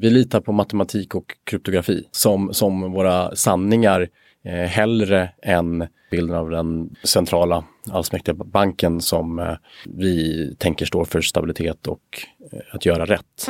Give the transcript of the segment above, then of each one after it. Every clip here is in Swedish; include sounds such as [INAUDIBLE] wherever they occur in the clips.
Vi litar på matematik och kryptografi som, som våra sanningar eh, hellre än bilden av den centrala allsmäktiga banken som eh, vi tänker står för stabilitet och eh, att göra rätt.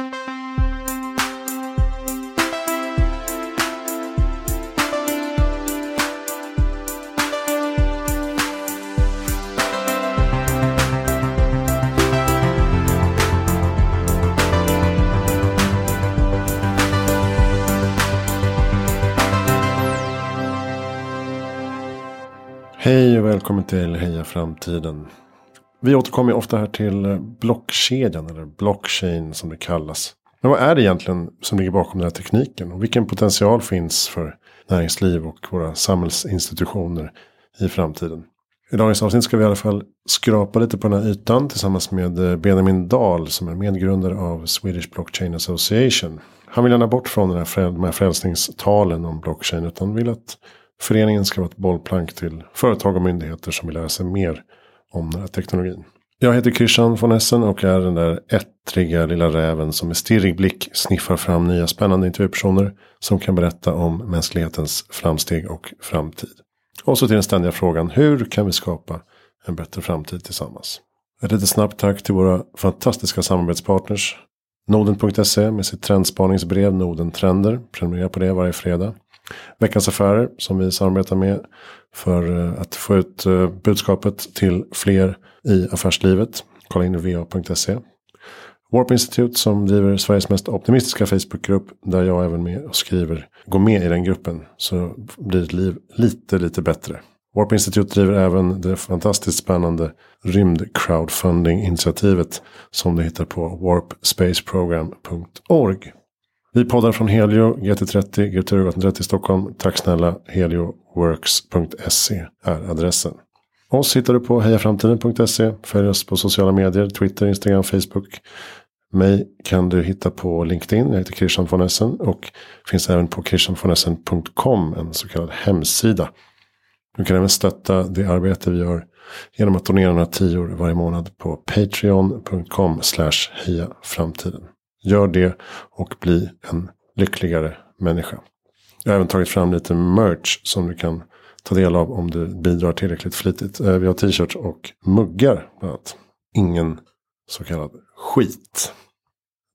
Välkommen till Heja Framtiden. Vi återkommer ofta här till eh, blockkedjan eller blockchain som det kallas. Men vad är det egentligen som ligger bakom den här tekniken? Och vilken potential finns för näringsliv och våra samhällsinstitutioner i framtiden? I dagens avsnitt ska vi i alla fall skrapa lite på den här ytan tillsammans med eh, Benjamin Dahl som är medgrundare av Swedish Blockchain Association. Han vill gärna bort från den här, de här frälsningstalen om blockchain utan vill att Föreningen ska vara ett bollplank till företag och myndigheter som vill lära sig mer om den här teknologin. Jag heter Christian von Essen och är den där ettriga lilla räven som med stirrig blick sniffar fram nya spännande intervjupersoner som kan berätta om mänsklighetens framsteg och framtid. Och så till den ständiga frågan, hur kan vi skapa en bättre framtid tillsammans? Ett litet snabbt tack till våra fantastiska samarbetspartners. Noden.se med sitt trendspaningsbrev Noden Trender. Prenumerera på det varje fredag. Veckans Affärer som vi samarbetar med för eh, att få ut eh, budskapet till fler i affärslivet. Kolla in va.se. Warp Institute som driver Sveriges mest optimistiska Facebookgrupp där jag även med och skriver. Gå med i den gruppen så blir ditt liv lite, lite bättre. Warp Institute driver även det fantastiskt spännande rymd crowdfunding initiativet som du hittar på warpspaceprogram.org. Vi poddar från Helio, GT30, GT 30 Stockholm. Tack snälla, helioworks.se är adressen. Oss hittar du på hejaframtiden.se. Följ oss på sociala medier, Twitter, Instagram, Facebook. Mig kan du hitta på LinkedIn, jag heter Christian von Essen och finns även på christianvonessen.com, en så kallad hemsida. Du kan även stötta det arbete vi gör genom att donera några tior varje månad på patreon.com slash heja framtiden. Gör det och bli en lyckligare människa. Jag har även tagit fram lite merch som du kan ta del av om du bidrar tillräckligt flitigt. Eh, vi har t-shirts och muggar. Bland annat. Ingen så kallad skit.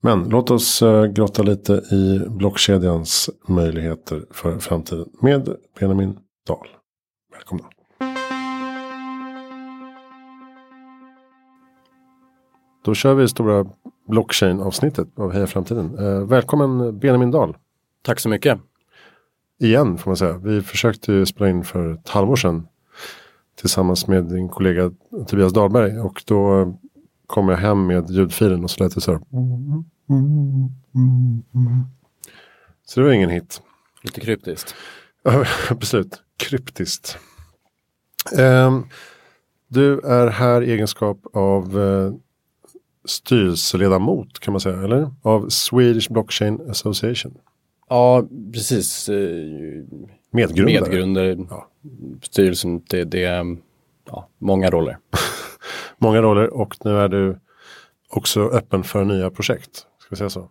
Men låt oss eh, grotta lite i blockkedjans möjligheter för framtiden med Benjamin Dahl. Välkomna. Då kör vi stora blockchain-avsnittet av Heja Framtiden. Eh, välkommen Benjamin Dahl. Tack så mycket. Igen får man säga. Vi försökte ju spela in för ett halvår sedan. Tillsammans med din kollega Tobias Dahlberg. Och då kom jag hem med ljudfilen och så lät det så här. Så det var ingen hit. Lite kryptiskt. [LAUGHS] Precis. Kryptiskt. Um, du är här i egenskap av uh, styrelseledamot kan man säga, eller? Av Swedish Blockchain Association. Ja, precis. Medgrundare. Medgrundare. Ja. Styrelsen, det, det är ja, många roller. [LAUGHS] många roller och nu är du också öppen för nya projekt. Ska vi säga så?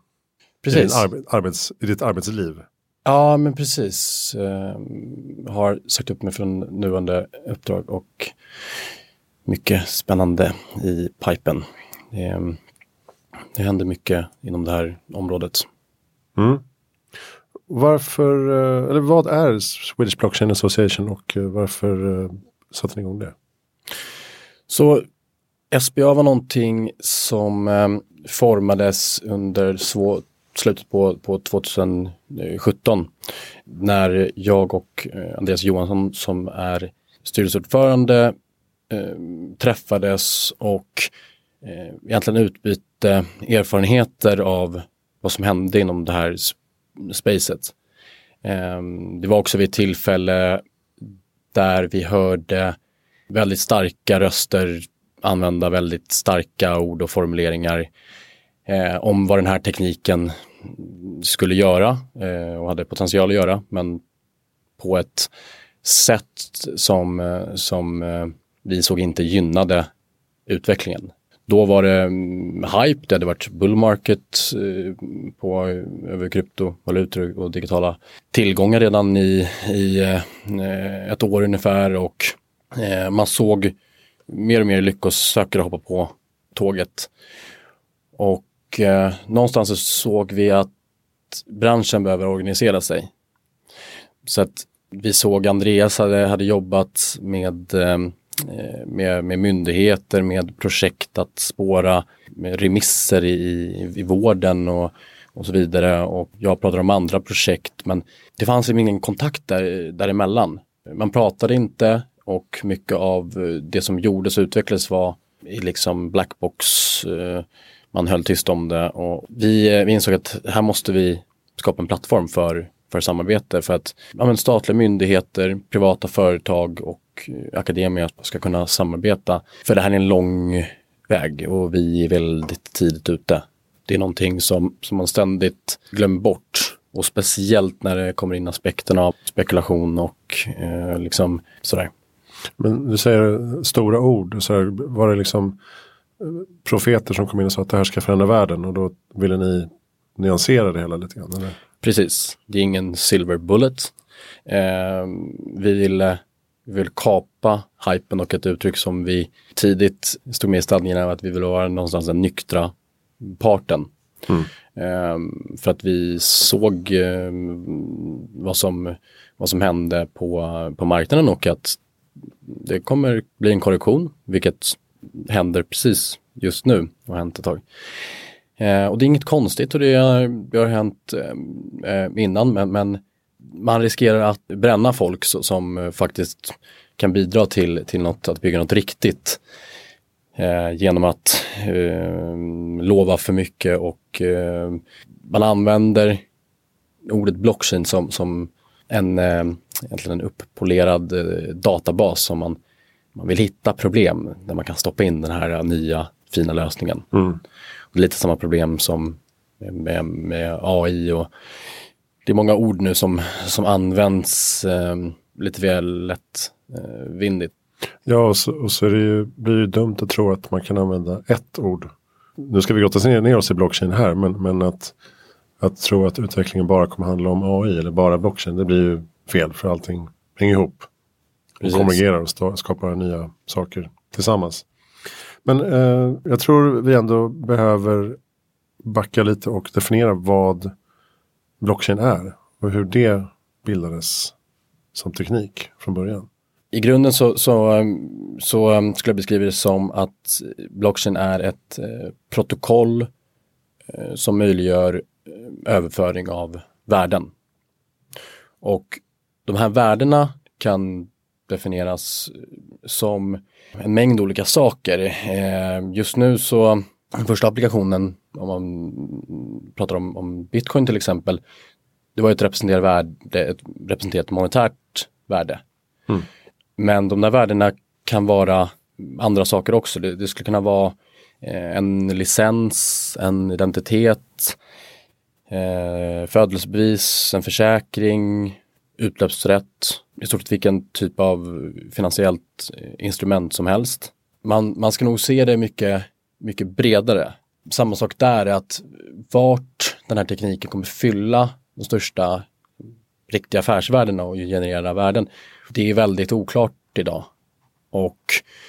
Precis. I, arbe arbets, i ditt arbetsliv. Ja, men precis. Uh, har sagt upp mig från nuvarande uppdrag och mycket spännande i pipen. Det, det händer mycket inom det här området. Mm. Varför, eh, eller vad är Swedish Blockchain Association och eh, varför eh, satte ni igång det? Så SBA var någonting som formades under svå, slutet på, på 2017 när jag och Andreas Johansson som är styrelseordförande träffades och eh, egentligen utbyte erfarenheter av vad som hände inom det här spacet. Eh, det var också vid ett tillfälle där vi hörde väldigt starka röster använda väldigt starka ord och formuleringar eh, om vad den här tekniken skulle göra eh, och hade potential att göra, men på ett sätt som, eh, som eh, vi såg inte gynnade utvecklingen. Då var det mm, hype, det hade varit bull market eh, på, eh, över kryptovalutor och digitala tillgångar redan i, i eh, ett år ungefär och man såg mer och mer lyckosökare hoppa på tåget. Och någonstans så såg vi att branschen behöver organisera sig. Så att vi såg Andreas hade, hade jobbat med Eh, Eh, med, med myndigheter, med projekt att spåra med remisser i, i vården och, och så vidare. Och jag pratade om andra projekt men det fanns liksom ingen kontakt där, däremellan. Man pratade inte och mycket av det som gjordes och utvecklades var i liksom blackbox. Eh, man höll tyst om det och vi, eh, vi insåg att här måste vi skapa en plattform för, för samarbete för att ja, statliga myndigheter, privata företag och eh, akademier ska kunna samarbeta. För det här är en lång väg och vi är väldigt tidigt ute. Det är någonting som, som man ständigt glömmer bort. Och speciellt när det kommer in aspekterna av spekulation och eh, liksom sådär. Men du säger stora ord. Så här, var det liksom eh, profeter som kom in och sa att det här ska förändra världen och då ville ni nyansera det hela lite grann? Eller? Precis, det är ingen silver bullet. Eh, vi ville vi vill kapa hypen och ett uttryck som vi tidigt stod med i stadgarna att vi vill vara någonstans den nyktra parten. Mm. Um, för att vi såg um, vad, som, vad som hände på, på marknaden och att det kommer bli en korrektion, vilket händer precis just nu och har hänt ett tag. Eh, och det är inget konstigt och det har, det har hänt eh, eh, innan men, men man riskerar att bränna folk så, som eh, faktiskt kan bidra till, till något, att bygga något riktigt. Eh, genom att eh, lova för mycket och eh, man använder ordet blockchain som, som en, eh, egentligen en upppolerad eh, databas som man, man vill hitta problem där man kan stoppa in den här eh, nya fina lösningen. Mm. Lite samma problem som med, med AI och det är många ord nu som, som används eh, lite väl lättvindigt. Eh, ja, och så, och så är det ju, blir det dumt att tro att man kan använda ett ord. Nu ska vi grotta ner, ner oss i blockchain här, men, men att, att tro att utvecklingen bara kommer handla om AI eller bara blockchain, det blir ju fel för allting hänger ihop. Och konvergerar och skapar nya saker tillsammans. Men eh, jag tror vi ändå behöver backa lite och definiera vad blockchain är och hur det bildades som teknik från början? I grunden så, så, eh, så eh, skulle jag beskriva det som att blockchain är ett eh, protokoll eh, som möjliggör eh, överföring av värden. Och de här värdena kan definieras som en mängd olika saker. Just nu så, den första applikationen om man pratar om, om bitcoin till exempel, det var ett representerat värde, ett representerat monetärt värde. Mm. Men de där värdena kan vara andra saker också. Det, det skulle kunna vara eh, en licens, en identitet, eh, födelsebevis, en försäkring, utlöpsrätt, i stort sett vilken typ av finansiellt instrument som helst. Man, man ska nog se det mycket, mycket bredare samma sak där är att vart den här tekniken kommer fylla de största riktiga affärsvärdena och generera värden. Det är väldigt oklart idag. Och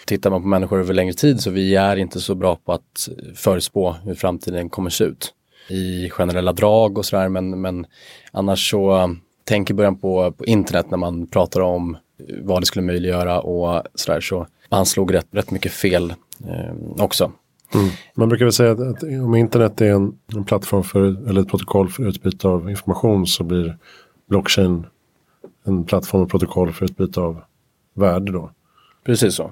tittar man på människor över längre tid så vi är inte så bra på att förutspå hur framtiden kommer se ut i generella drag och sådär men, men annars så tänk i början på, på internet när man pratar om vad det skulle möjliggöra och sådär så man slog rätt, rätt mycket fel eh, också. Mm. Man brukar väl säga att, att om internet är en, en, plattform för, eller ett protokoll för utbyte av information så blir blockchain en plattform och protokoll för utbyte av värde då. Precis så.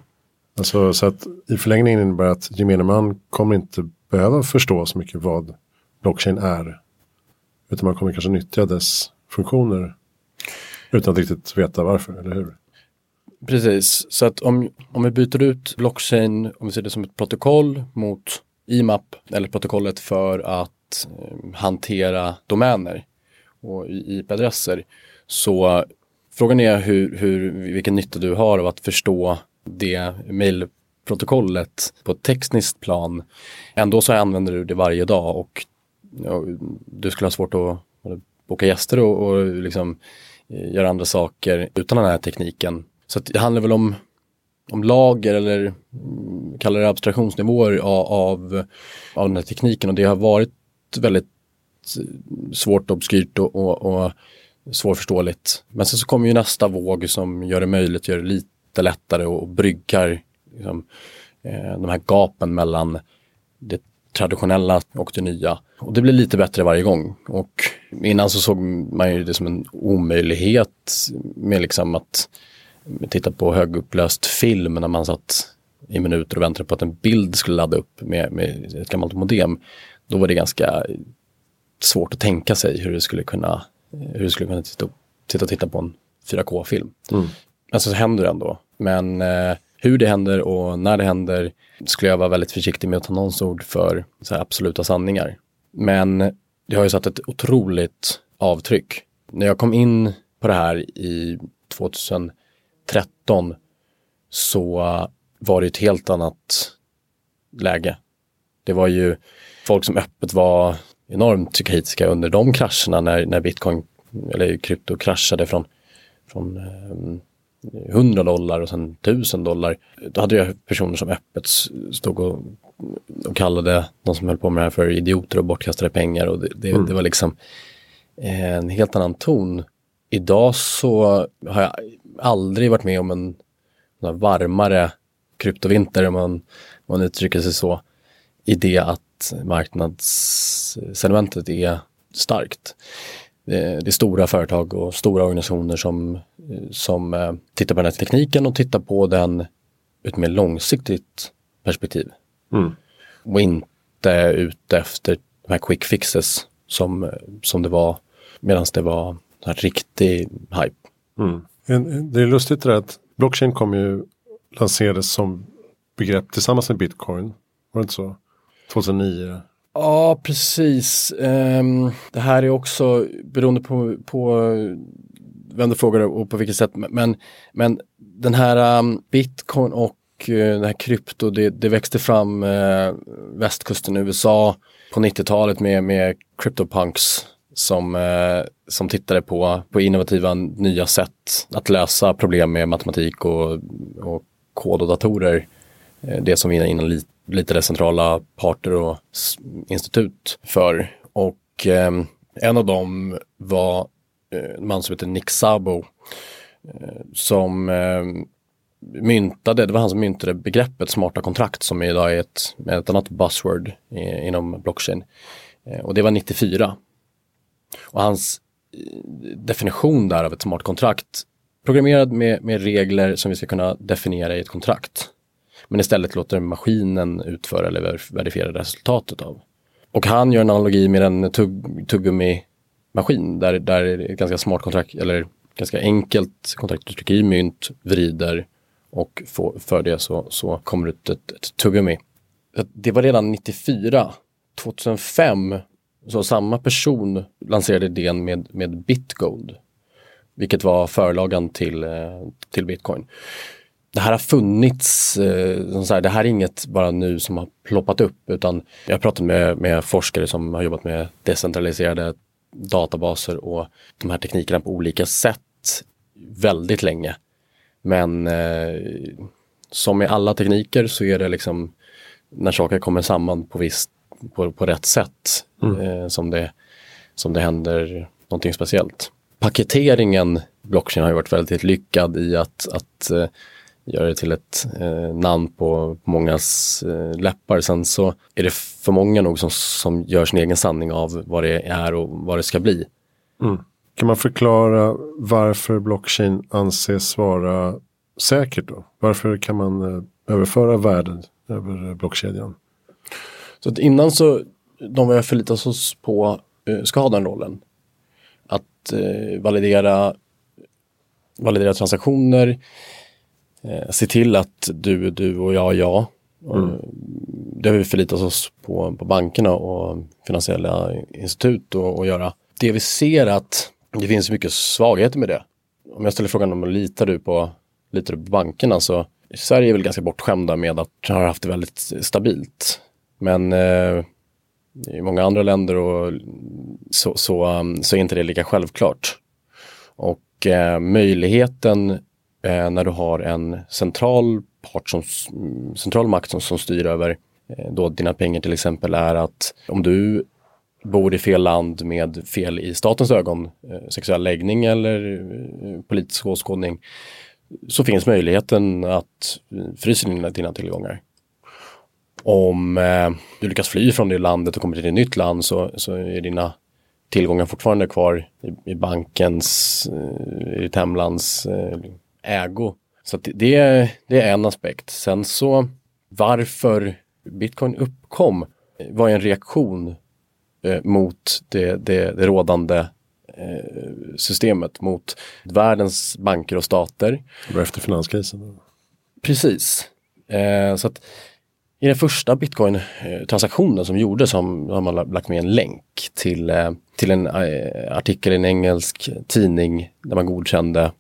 Alltså, så att i förlängningen innebär att gemene man kommer inte behöva förstå så mycket vad blockchain är. Utan man kommer kanske nyttja dess funktioner utan att riktigt veta varför, eller hur? Precis, så att om, om vi byter ut blockchain, om vi ser det som ett protokoll mot IMAP eller protokollet för att eh, hantera domäner och IP-adresser. Så frågan är hur, hur, vilken nytta du har av att förstå det mejlprotokollet på ett tekniskt plan. Ändå så använder du det varje dag och ja, du skulle ha svårt att boka gäster och, och liksom eh, göra andra saker utan den här tekniken. Så det handlar väl om, om lager eller mm, kallar det abstraktionsnivåer av, av, den här tekniken och det har varit väldigt eh, svårt, obskyrt och, och, och svårförståeligt. Men sen så kommer ju nästa våg som gör det möjligt, gör det lite lättare och bryggar liksom, eh, de här gapen mellan det traditionella och det nya. Och det blir lite bättre varje gång. Och innan så såg man ju det som en omöjlighet med liksom att titta på högupplöst film när man satt i minuter och väntade på att en bild skulle ladda upp med, med ett gammalt modem. Då var det ganska svårt att tänka sig hur det skulle kunna, hur det skulle kunna titta, titta, titta på en 4K-film. Mm. Alltså så händer det ändå. Men eh, hur det händer och när det händer skulle jag vara väldigt försiktig med att ta någons ord för så absoluta sanningar. Men det har ju satt ett otroligt avtryck. När jag kom in på det här i 2013 så var det ett helt annat läge. Det var ju folk som öppet var enormt kritiska under de krascherna när, när bitcoin eller krypto kraschade från, från ehm, 100 dollar och sen 1000 dollar. Då hade jag personer som öppet stod och, och kallade de som höll på med det här för idioter och bortkastade pengar och det, det, mm. det var liksom en helt annan ton. Idag så har jag aldrig varit med om en, varmare kryptovinter om man, om man uttrycker sig så. I det att marknadssedimentet är starkt det är stora företag och stora organisationer som, som eh, tittar på den här tekniken och tittar på den ur ett mer långsiktigt perspektiv. Mm. Och inte ute efter de här quick fixes som, som det var medan det var en riktig hype. Mm. Det är lustigt det där att blockchain kom ju lanserades som begrepp tillsammans med bitcoin. Var det inte så? 2009? Ja, precis. Um, det här är också beroende på, på vem du frågar och på vilket sätt. Men, men den här um, bitcoin och uh, den här krypto, det, det växte fram uh, västkusten i USA på 90-talet med, med CryptoPunks som, uh, som tittade på, på innovativa nya sätt att lösa problem med matematik och, och kod och datorer. Det som vi innan lite lite decentrala parter och institut för. Och eh, en av dem var eh, en man som heter Nick Sabo. eh, som eh, myntade, det var han som myntade begreppet smarta kontrakt som idag är ett, ett annat buzzword eh, inom blockchain. Eh, och det var 94. Och hans eh, definition där av ett smart kontrakt programmerad med, med regler som vi ska kunna definiera i ett kontrakt men istället låter maskinen utföra eller verifiera resultatet av. Och han gör en analogi med en tugg, tuggummi-maskin där, där ett ganska smart kontrakt, eller ganska enkelt kontrakt, du trycker i mynt, vrider och får, för det så, så kommer det ut ett, ett tuggummi. Det var redan 94. 2005 så samma person lanserade idén med, med Bitgold. Vilket var förlagan till, eh, till bitcoin det här har funnits, eh, det här är inget bara nu som har ploppat upp utan jag har pratat med, med forskare som har jobbat med decentraliserade databaser och de här teknikerna på olika sätt väldigt länge. Men eh, som med alla tekniker så är det liksom när saker kommer samman på, visst, på, på rätt sätt mm. eh, som, det, som det händer någonting speciellt. Paketeringen blockchain har ju varit väldigt lyckad i att, att eh, göra det till ett eh, namn på, på mångas eh, läppar. Sen så är det för många nog som, som gör sin egen sanning av vad det är och vad det ska bli. Mm. Kan man förklara varför blockchain anses vara säkert då? Varför kan man eh, överföra värden över blockkedjan? Så att innan så, de vi har förlitat oss på eh, ska ha den rollen. Att eh, validera, validera transaktioner, eh, se till att du, du och jag, jag. Mm. Det har vi förlitat oss på, på bankerna och finansiella institut och, och göra. Det vi ser att det finns mycket svagheter med det. Om jag ställer frågan om litar du på, litar du på bankerna så Sverige är väl ganska bortskämda med att ha haft det väldigt stabilt. Men eh, i många andra länder och så, så, um, så är inte det lika självklart. Och eh, möjligheten eh, när du har en central part som, mm, central makt som, som styr över eh, då dina pengar till exempel är att om du bor i fel land med fel i statens ögon, eh, sexuell läggning eller eh, politisk åskådning, så finns möjligheten att eh, frysa dina, dina tillgångar. Om eh, du lyckas fly från det landet och kommer till ett nytt land så, så är dina tillgångar fortfarande kvar i, i bankens, eh, i ditt hemlands eh, ägo. Så det, det är en aspekt. Sen så varför bitcoin uppkom var en reaktion eh, mot det, det, det rådande eh, systemet, mot världens banker och stater. Det var efter finanskrisen. Precis. Eh, så att i den första bitcoin-transaktionen som gjordes har man lagt med en länk till, eh, till en eh, artikel i en engelsk tidning där man godkände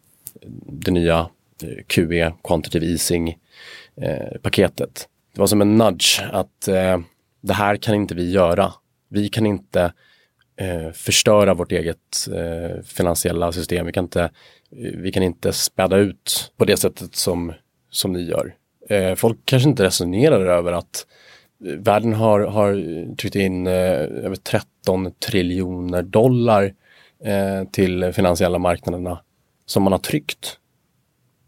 det nya eh, QE, Quantitative Easing-paketet. Eh, det var som en nudge att eh, det här kan inte vi göra. Vi kan inte förstöra vårt eget finansiella system. Vi kan inte, vi kan inte späda ut på det sättet som, som ni gör eh, folk kanske inte resonerar över att världen har, har tryckt in eh, över 13 triljoner dollar eh, till finansiella marknaderna som man har tryckt.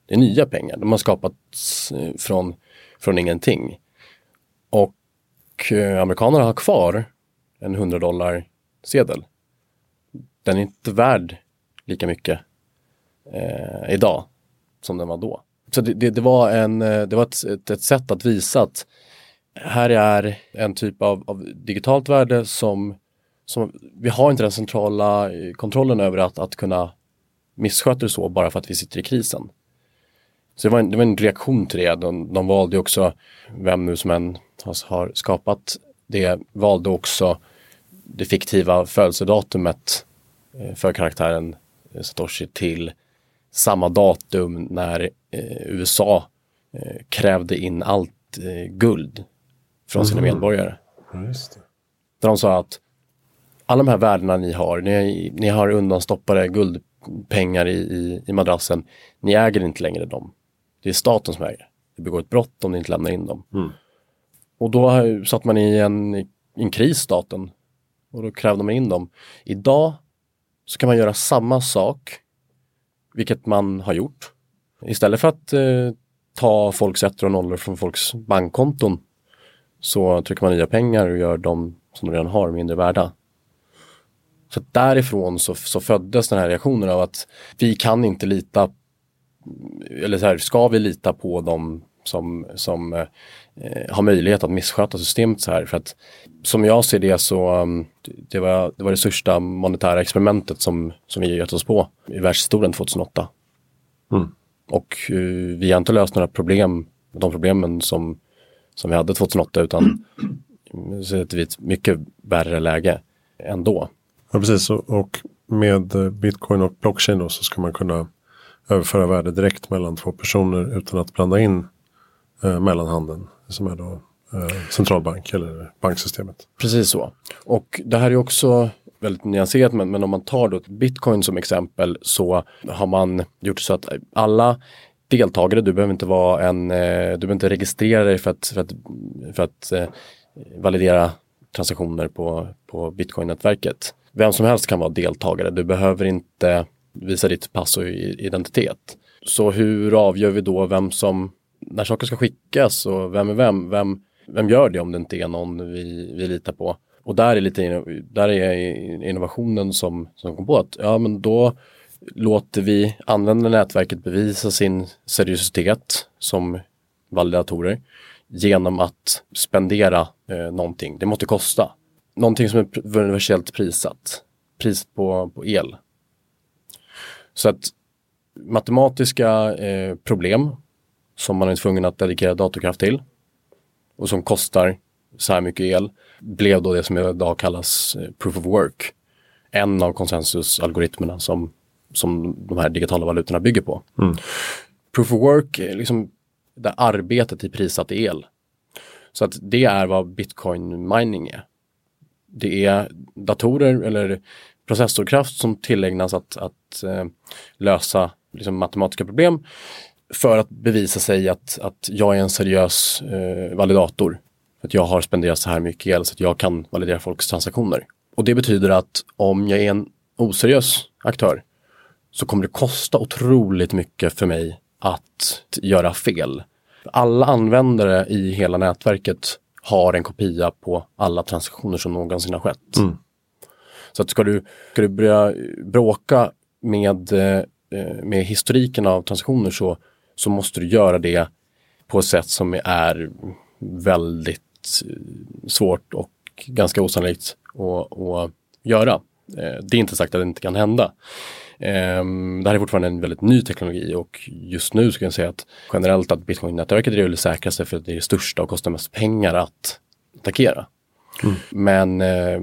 Det är nya pengar, de har skapats eh, från, från ingenting. Och eh, amerikanerna har kvar en 100 dollar sedel. Den är inte värd lika mycket eh, idag som den var då så det, det, det, var, en, eh, det var ett, ett, ett, sätt att visa att här är en typ av, av, digitalt värde som, som vi har inte den centrala kontrollen över att, att kunna missköta det så bara för att vi sitter i krisen. Så det var en, det var en reaktion till det. De, de valde också, vem nu som än har, skapat det, valde också det fiktiva födelsedatumet eh, för karaktären Satoshi till samma datum när eh, USA eh, krävde in allt eh, guld från sina mm. medborgare. Just det. Där de sa att alla de här värdena ni har, ni, ni har undanstoppade guldpengar i, i, i madrassen, ni äger inte längre dem. Det är staten som äger. Det begår ett brott om ni inte lämnar in dem. Mm. Och då satt man i en, i en kris, staten. Och då krävde man in dem. Idag så kan man göra samma sak vilket man har gjort. Istället för att eh, ta folks ettor och nollor från folks bankkonton så trycker man nya pengar och gör de som de redan har mindre värda. Så därifrån så, så föddes den här reaktionen av att vi kan inte lita, eller så här, ska vi lita på dem som, som eh, har möjlighet att missköta systemet så här. För att som jag ser det så um, det var det, var det största monetära experimentet som, som vi gett oss på i världshistorien 2008. Mm. Och uh, vi har inte löst några problem, de problemen som, som vi hade 2008 utan [CLEARS THROAT] så är vi ett mycket värre läge ändå. Ja precis och med bitcoin och blockchain då så ska man kunna överföra värde direkt mellan två personer utan att blanda in eh, mellanhanden som är då eh, centralbank eller banksystemet. Precis så. Och det här är också väldigt nyanserat men, men om man tar då bitcoin som exempel så har man gjort så att alla deltagare, du behöver inte vara en, eh, du behöver inte registrera dig för att, för att, för att eh, validera transaktioner på, på bitcoin-nätverket. Vem som helst kan vara deltagare, du behöver inte visa ditt pass och identitet. Så hur avgör vi då vem som när saker ska skickas och vem är vem, vem, vem gör det om det inte är någon vi, vi litar på? Och där är lite där är innovationen som, som kom på att ja men då låter vi använda nätverket bevisa sin seriositet som validatorer genom att spendera eh, någonting. Det måste kosta. Någonting som är universellt prissatt. Priset på, på el. Så att matematiska eh, problem som man är tvungen att dedikera datorkraft till och som kostar så här mycket el blev då det som idag kallas eh, proof of work. En av konsensusalgoritmerna som, som de här digitala valutorna bygger på. Mm. Proof of work, liksom, där arbetet i prissatt el. Så att det är vad bitcoin mining är. Det är datorer eller processorkraft som tillägnas att, att eh, lösa liksom, matematiska problem för att bevisa sig att, att jag är en seriös eh, validator. Att jag har spenderat så här mycket el så att jag kan validera folks transaktioner. Och det betyder att om jag är en oseriös aktör så kommer det kosta otroligt mycket för mig att göra fel. Alla användare i hela nätverket har en kopia på alla transaktioner som någonsin har skett. Mm. Så att ska du, ska du börja bråka med, eh, med historiken av transaktioner så, så måste du göra det på ett sätt som är väldigt svårt och ganska osannolikt att, att göra. Eh, det är inte sagt att det inte kan hända. Ehm, det här är fortfarande en väldigt ny teknologi och just nu ska jag säga att generellt att bitcoin-nätverket är det säkraste för att det är det största och kostar mest pengar att attackera. Mm. Men eh,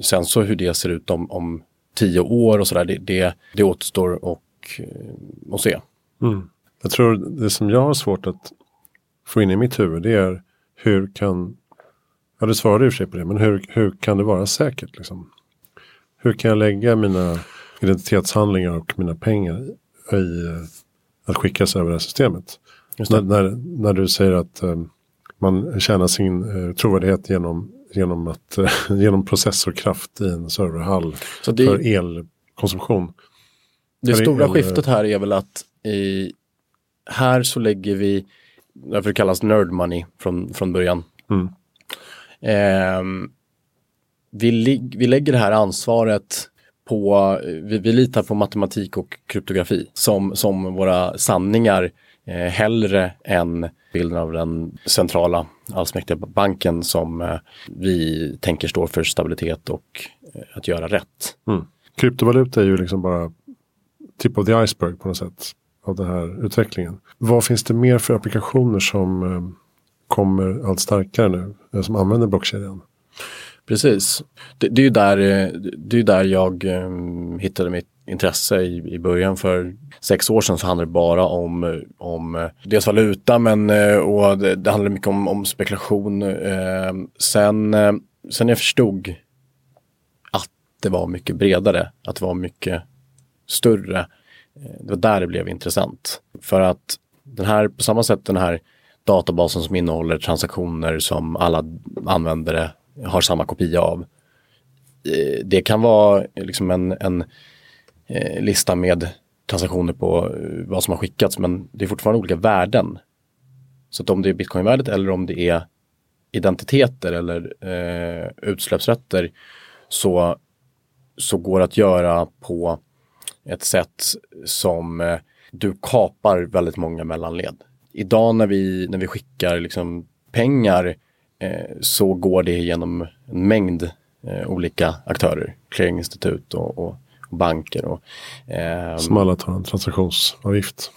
sen så hur det ser ut om, om tio år och sådär, det, det, det återstår och, eh, att se. Mm. Jag tror det som jag har svårt att få in i mitt huvud det är hur kan, ja du svarade i och för sig på det, men hur, hur kan det vara säkert? Liksom? Hur kan jag lägga mina identitetshandlingar och mina pengar i uh, att skickas över det här systemet? När, när, när, du säger att uh, man tjänar sin uh, trovärdighet genom, genom, att, [LAUGHS] genom processorkraft i en serverhall det, för elkonsumtion. Det stora el, skiftet här är väl att i, här så lägger vi, därför det kallas nerd money från, från början. Mm. Eh, vi, vi lägger det här ansvaret på, vi, vi litar på matematik och kryptografi som, som våra sanningar eh, hellre än bilden av den centrala allsmäktiga banken som eh, vi tänker står för stabilitet och eh, att göra rätt. Mm. Kryptovaluta är ju liksom bara tip of the iceberg på något sätt av den här utvecklingen. Vad finns det mer för applikationer som eh, kommer allt starkare nu, eh, som använder blockkedjan? Precis. Det, det, är ju där, eh, det är där jag um, hittade mitt intresse i, i början. För sex år sedan så handlade det bara om, eh, om eh, dels valuta men och det, det handlade mycket om, om spekulation. Ehm, eh, sen, sen jag förstod att det var mycket bredare, att det var mycket större. Det var där det blev intressant. För att den här, på samma sätt den här databasen som innehåller transaktioner som alla användare har samma kopia av. Eh, det kan vara liksom en, en eh, lista med transaktioner på eh, vad som har skickats men det är fortfarande olika värden. Så att om det är bitcoinvärdet eller om det är identiteter eller eh, utsläppsrätter så, så går det att göra på ett sätt som eh, du kapar väldigt många mellanled. Idag när vi, när vi skickar liksom pengar Eh, så går det genom en mängd eh, olika aktörer, clearinginstitut och, och, och banker. Och, eh, Som alla tar en transaktionsavgift?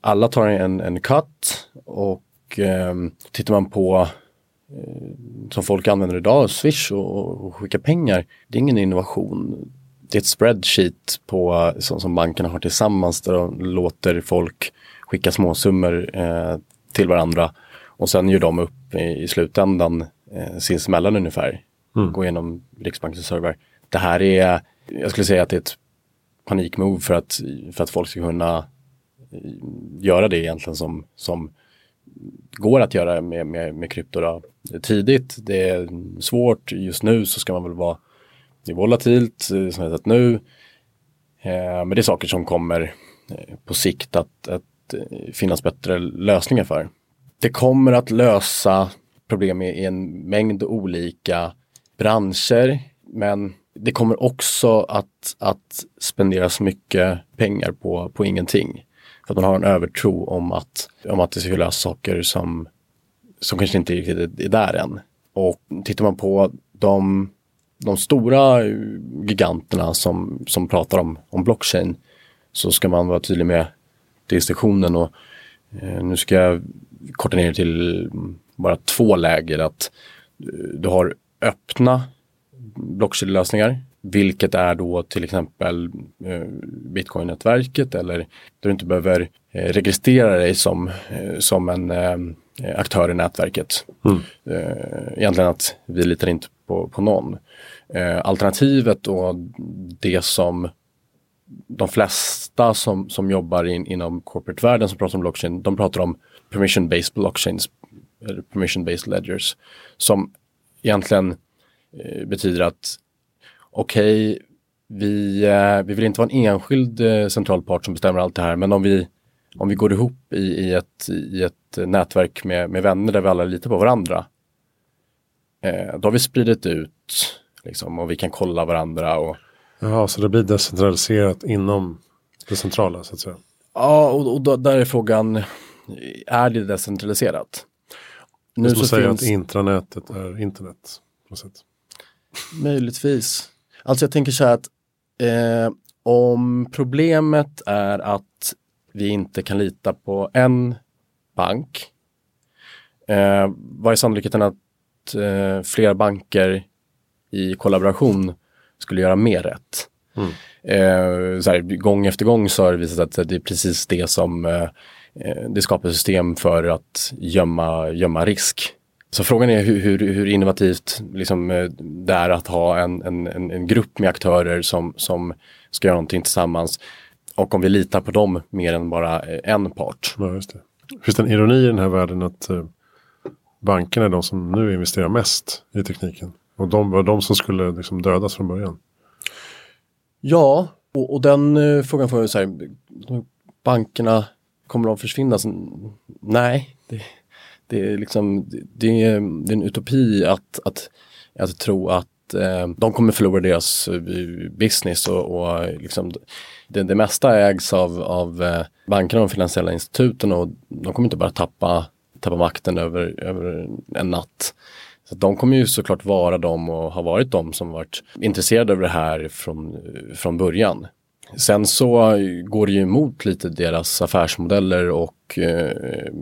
Alla tar en, en cut och eh, tittar man på eh, som folk använder idag, Swish och, och skicka pengar, det är ingen innovation. Det är ett spreadsheet på, som, som bankerna har tillsammans där de låter folk skicka småsummor eh, till varandra och sen gör de upp i, i slutändan eh, sinsemellan ungefär. Mm. Gå igenom Riksbankens server. Det här är, jag skulle säga att det är ett panikmove för att, för att folk ska kunna eh, göra det egentligen som, som går att göra med, med, med krypto då. tidigt. Det är svårt. Just nu så ska man väl vara det är volatilt eh, som sett nu. Eh, men det är saker som kommer eh, på sikt att, att finnas bättre lösningar för. Det kommer att lösa problem i en mängd olika branscher. Men det kommer också att, att spenderas mycket pengar på, på ingenting. För att man har en övertro om att, om att det ska lösa saker som, som kanske inte riktigt är där än. Och tittar man på de, de stora giganterna som, som pratar om, om blockchain så ska man vara tydlig med distinktionen och eh, nu ska jag korta ner till bara två läger. Att du har öppna blockkedjelösningar vilket är då till exempel eh, Bitcoin-nätverket eller där du inte behöver eh, registrera dig som, eh, som en eh, aktör i nätverket. Mm. Eh, egentligen att vi litar inte på, på någon. Eh, alternativet och det som de flesta som, som jobbar in, inom corporate-världen som pratar om blockchain, de pratar om permission-based blockchains, eller permission-based ledgers, som egentligen eh, betyder att okej, okay, vi, eh, vi vill inte vara en enskild eh, central part som bestämmer allt det här, men om vi, om vi går ihop i, i, ett, i ett nätverk med, med vänner där vi alla litar på varandra, eh, då har vi spridit ut liksom, och vi kan kolla varandra. Och... Ja, så det blir decentraliserat inom det centrala så att säga? Ja, och, och då, där är frågan, är det decentraliserat? Nu så säga finns... att intranätet är internet. På sätt. Möjligtvis. Alltså jag tänker så här att eh, om problemet är att vi inte kan lita på en bank. Eh, vad är sannolikheten att eh, flera banker i kollaboration skulle göra mer rätt? Mm. Eh, så här, gång efter gång så har det visat sig att det är precis det som eh, det skapar system för att gömma, gömma risk. Så frågan är hur, hur, hur innovativt liksom, eh, det är att ha en, en, en, grupp med aktörer som, som ska göra någonting tillsammans. Och om vi litar på dem mer än bara eh, en part. Ja, just det. Finns det en ironi i den här världen att eh, bankerna är de som nu investerar mest i tekniken? Och de var de som skulle liksom dödas från början? Ja, och, och den frågan får jag säga, bankerna, kommer de försvinna? Nej, det, det är liksom, det är, det är en utopi att, att, att tro att eh, de kommer förlora deras eh, business och, och liksom, det, det mesta ägs av, av eh, bankerna och de finansiella instituten och de kommer inte bara tappa, tappa makten över, över en natt. Så de kommer ju såklart vara de och har varit de som varit intresserade av det här från, från början. Sen så går det ju emot lite deras affärsmodeller och eh, eh,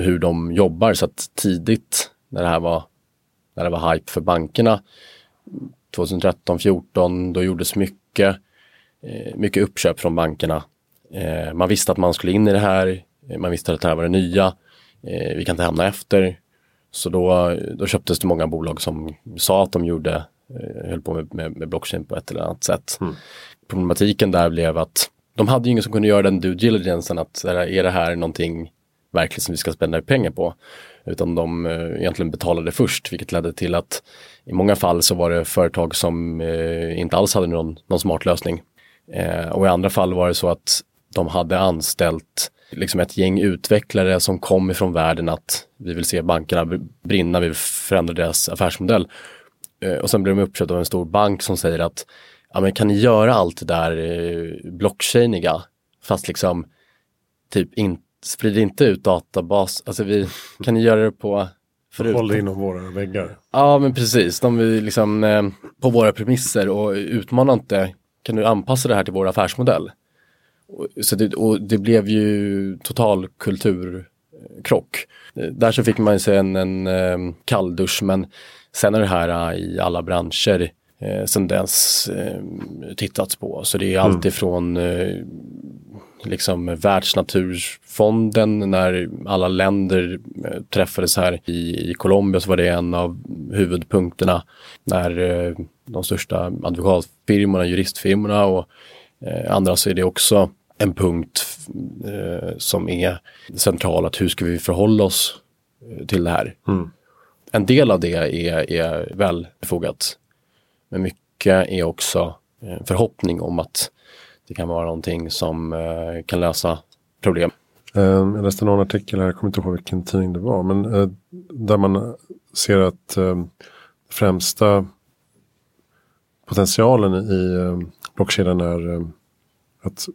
hur de jobbar. Så att tidigt när det här var, när det var hype för bankerna 2013, 2014 då gjordes mycket, eh, mycket uppköp från bankerna. Eh, man visste att man skulle in i det här, eh, man visste att det här var det nya, eh, vi kan inte hamna efter. Så då, då köptes det många bolag som sa att de gjorde, höll på med, med, med blockchain på ett eller annat sätt. Mm. Problematiken där blev att de hade ju ingen som kunde göra den due diligencen att är det här någonting verkligt som vi ska spendera pengar på. Utan de eh, egentligen betalade först, vilket ledde till att i många fall så var det företag som eh, inte alls hade någon, någon smart lösning. Eh, och i andra fall var det så att de hade anställt liksom ett gäng utvecklare som kom ifrån världen att vi vill se bankerna brinna, vi vill förändra deras affärsmodell. Och sen blev de uppköpta av en stor bank som säger att ja, men kan ni göra allt det där eh, blockchainiga fast liksom typ inte sprid inte ut databas, alltså vi kan göra det på förut. Håll inom våra väggar. Ja men precis, de vill liksom eh, på våra premisser och utmana inte, kan du anpassa det här till vår affärsmodell? Och, så det, och det blev ju total kulturkrock. Där så fick man sig en, en eh, kalldusch men sen är det här eh, i alla branscher eh, sen dess eh, tittats på. Så det är mm. alltifrån eh, liksom Världsnaturfonden när alla länder eh, träffades här i, i Colombia så var det en av huvudpunkterna när eh, de största advokatfirmorna, juristfirmorna och eh, andra så är det också en punkt eh, som är central att hur ska vi förhålla oss eh, till det här. Mm. En del av det är, är väl befogat. Men mycket är också en förhoppning om att det kan vara någonting som eh, kan lösa problem. Ehm, jag läste någon artikel här, jag kommer inte ihåg vilken tidning det var, men eh, där man ser att ehm, främsta potentialen i ehm, blockkedjan är att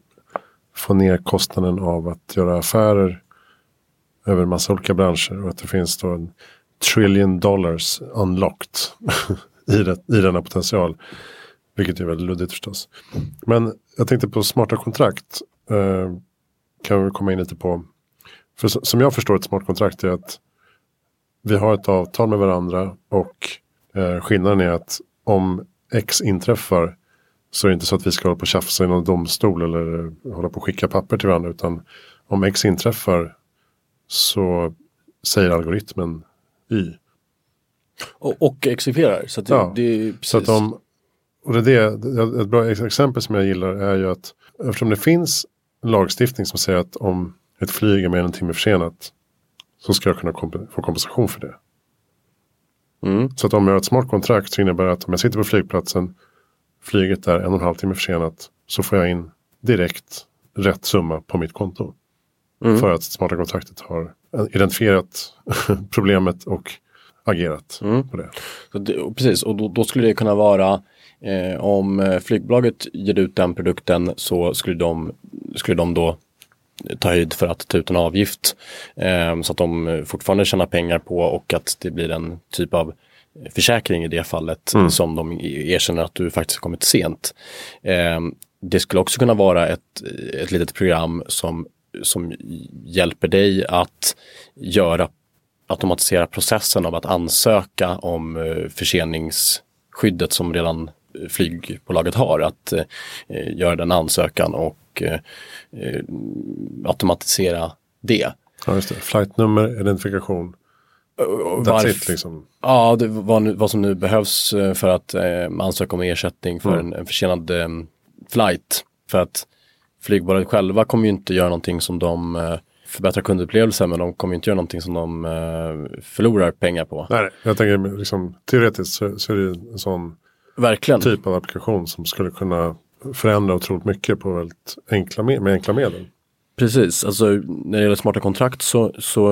få ner kostnaden av att göra affärer över massa olika branscher och att det finns då en trillion dollars unlocked [LAUGHS] i, det, i denna potential. Vilket är väldigt luddigt förstås. Men jag tänkte på smarta kontrakt. Eh, kan vi komma in lite på. För som jag förstår ett smart kontrakt är att vi har ett avtal med varandra och eh, skillnaden är att om X inträffar så är det inte så att vi ska hålla på och tjafsa i någon domstol eller hålla på och skicka papper till varandra. Utan om X inträffar så säger algoritmen Y. Och, och exekverar. Så, att det, Ja, det är precis. Så att om, och det är det, ett bra exempel som jag gillar är ju att eftersom det finns lagstiftning som säger att om ett flyg är mer än en timme försenat så ska jag kunna komp- få kompensation för det. Mm. Så att om jag har ett smart kontrakt så innebär det att om jag sitter på flygplatsen, flyget är en och en halv timme försenat, så får jag in direkt rätt summa på mitt konto. Mm. För att smarta kontraktet har identifierat [LAUGHS] problemet och agerat Mm. på det. Det, och precis, och då, då skulle det kunna vara eh, om eh, flygbolaget ger ut den produkten så skulle de, skulle de då ta höjd för att ta ut en avgift. Eh, så att de fortfarande tjänar pengar på och att det blir en typ av försäkring i det fallet som de e- erkänner att du faktiskt har kommit sent. Eh, det skulle också kunna vara ett, ett litet program som, som hjälper dig att göra automatisera processen av att ansöka om eh, förseningsskyddet som redan eh, flygbolaget har. Att eh, göra den ansökan och eh, eh, automatisera det. Ja, just det. Flightnummer, identifikation. That's it liksom. Ja, det, vad, vad som nu behövs eh, för att eh, ansöka om ersättning för Mm. en, en försenad eh, flight. För att flygbolaget själva kommer ju inte göra någonting som de förbättrar kundupplevelsen men de kommer inte göra någonting som de eh, förlorar pengar på. Nej, jag tänker liksom, teoretiskt så, så är det en sån Verkligen. typ av applikation som skulle kunna förändra otroligt mycket på väldigt enkla, med, med enkla medel. Precis, alltså när det gäller smarta kontrakt så, så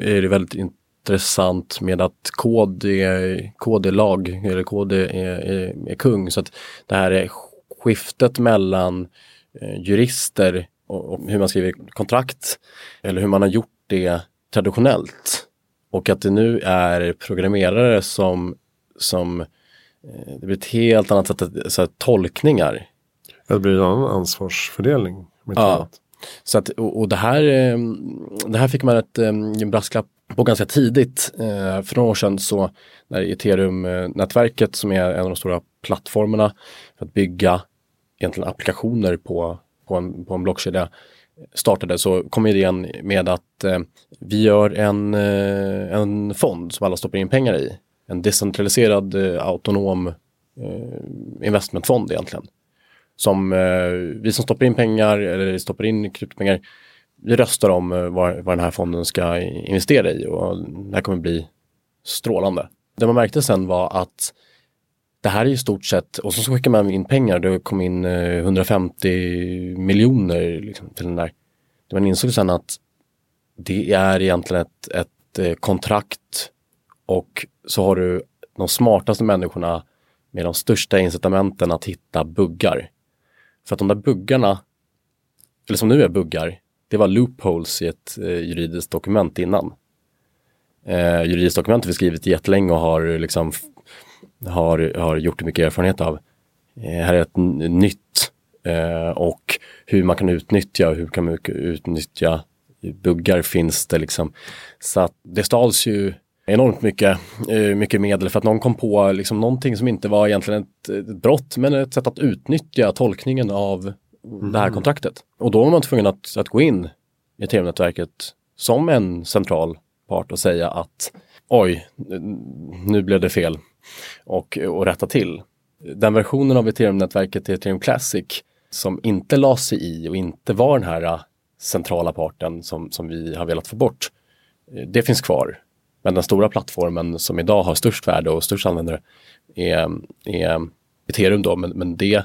är det väldigt intressant med att kod är, kod är lag, eller kod är, är, är kung. Så att det här är skiftet mellan eh, jurister och, hur man skriver kontrakt eller hur man har gjort det traditionellt. Och att det nu är programmerare som, som eh, det blir ett helt annat sätt att, så här, tolkningar Det blir en annan ansvarsfördelning. Med Ja. annat. Så att, och, och det, här, eh, det här fick man ett, eh, en brasklapp på ganska tidigt. För några år sedan så när Ethereum-nätverket som är en av de stora plattformarna för att bygga egentligen applikationer på, på, en, på en blockkedja startade så kom idén med att eh, vi gör en, eh, en fond som alla stoppar in pengar i. En decentraliserad eh, autonom eh, investmentfond egentligen som eh, vi som stoppar in pengar eller stoppar in kryptopengar, vi röstar om eh, vad, vad den här fonden ska investera i och det här kommer bli strålande. Det man märkte sen var att det här är i stort sett, och så skickar man in pengar, det kom in eh, 150 miljoner liksom, till den där. Man insåg sen att det är egentligen ett, ett eh, kontrakt och så har du de smartaste människorna med de största incitamenten att hitta buggar. För att de där buggarna, eller som nu är buggar, det var loopholes i ett eh, juridiskt dokument innan. Eh, juridiskt dokument har vi skrivit jättelänge och har, liksom, har, har gjort mycket erfarenhet av. Eh, här är ett nytt eh, och hur man kan utnyttja och hur kan man utnyttja buggar finns det liksom. Så att det stals ju enormt mycket, eh, mycket medel för att någon kom på liksom någonting som inte var egentligen ett, ett brott men ett sätt att utnyttja tolkningen av det här kontraktet. Och då var man tvungen att, att gå in i TV-nätverket som en central part och säga att oj, nu blev det fel och, och rätta till. Den versionen av Ethereum-nätverket Ethereum Classic som inte la sig i och inte var den här äh, centrala parten som, som vi har velat få bort. Eh, Det finns kvar. Men den stora plattformen som idag har störst värde och störst användare är, är Ethereum då, men, men det, eh,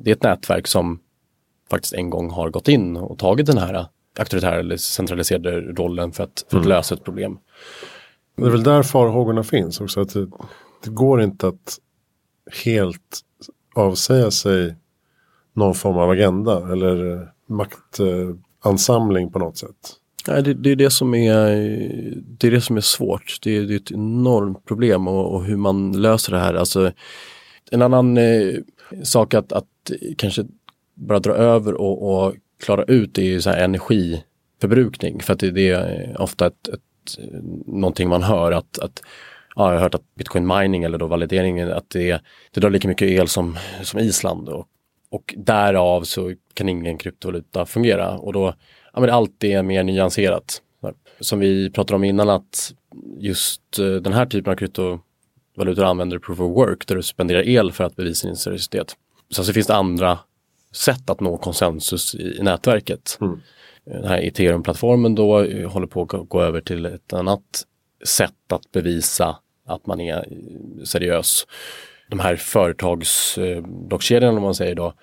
det är ett nätverk som faktiskt en gång har gått in och tagit den här auktoritära eller centraliserade rollen för att, för att lösa ett problem. Det är väl där farhågorna finns också. Att det, det går inte att helt avsäga sig någon form av agenda eller eh, maktansamling på något sätt. Nej, det, det, är det, som är, det är det som är svårt. Det är, det är ett enormt problem och, och hur man löser det här. Alltså, en annan eh, sak att, att kanske bara dra över och, och klara ut är ju så här energiförbrukning. För att det, det är ofta ett, ett, Eh, någonting man hör att, att ja, jag har hört att bitcoin mining eller då valideringen, att det, det drar lika mycket el som, som Island. Och, och därav så kan ingen kryptovaluta fungera. Och då, ja men allt är mer nyanserat. Som vi pratade om innan att just eh, den här typen av kryptovalutor använder proof of work där du spenderar el för att bevisa din seriositet. Sen så finns det andra sätt att nå konsensus i, i nätverket. Mm. Den här ethereum-plattformen då eh, håller på att gå över till ett annat sätt att bevisa att man är eh, seriös. De här företagsblockkedjorna eh, om man säger då,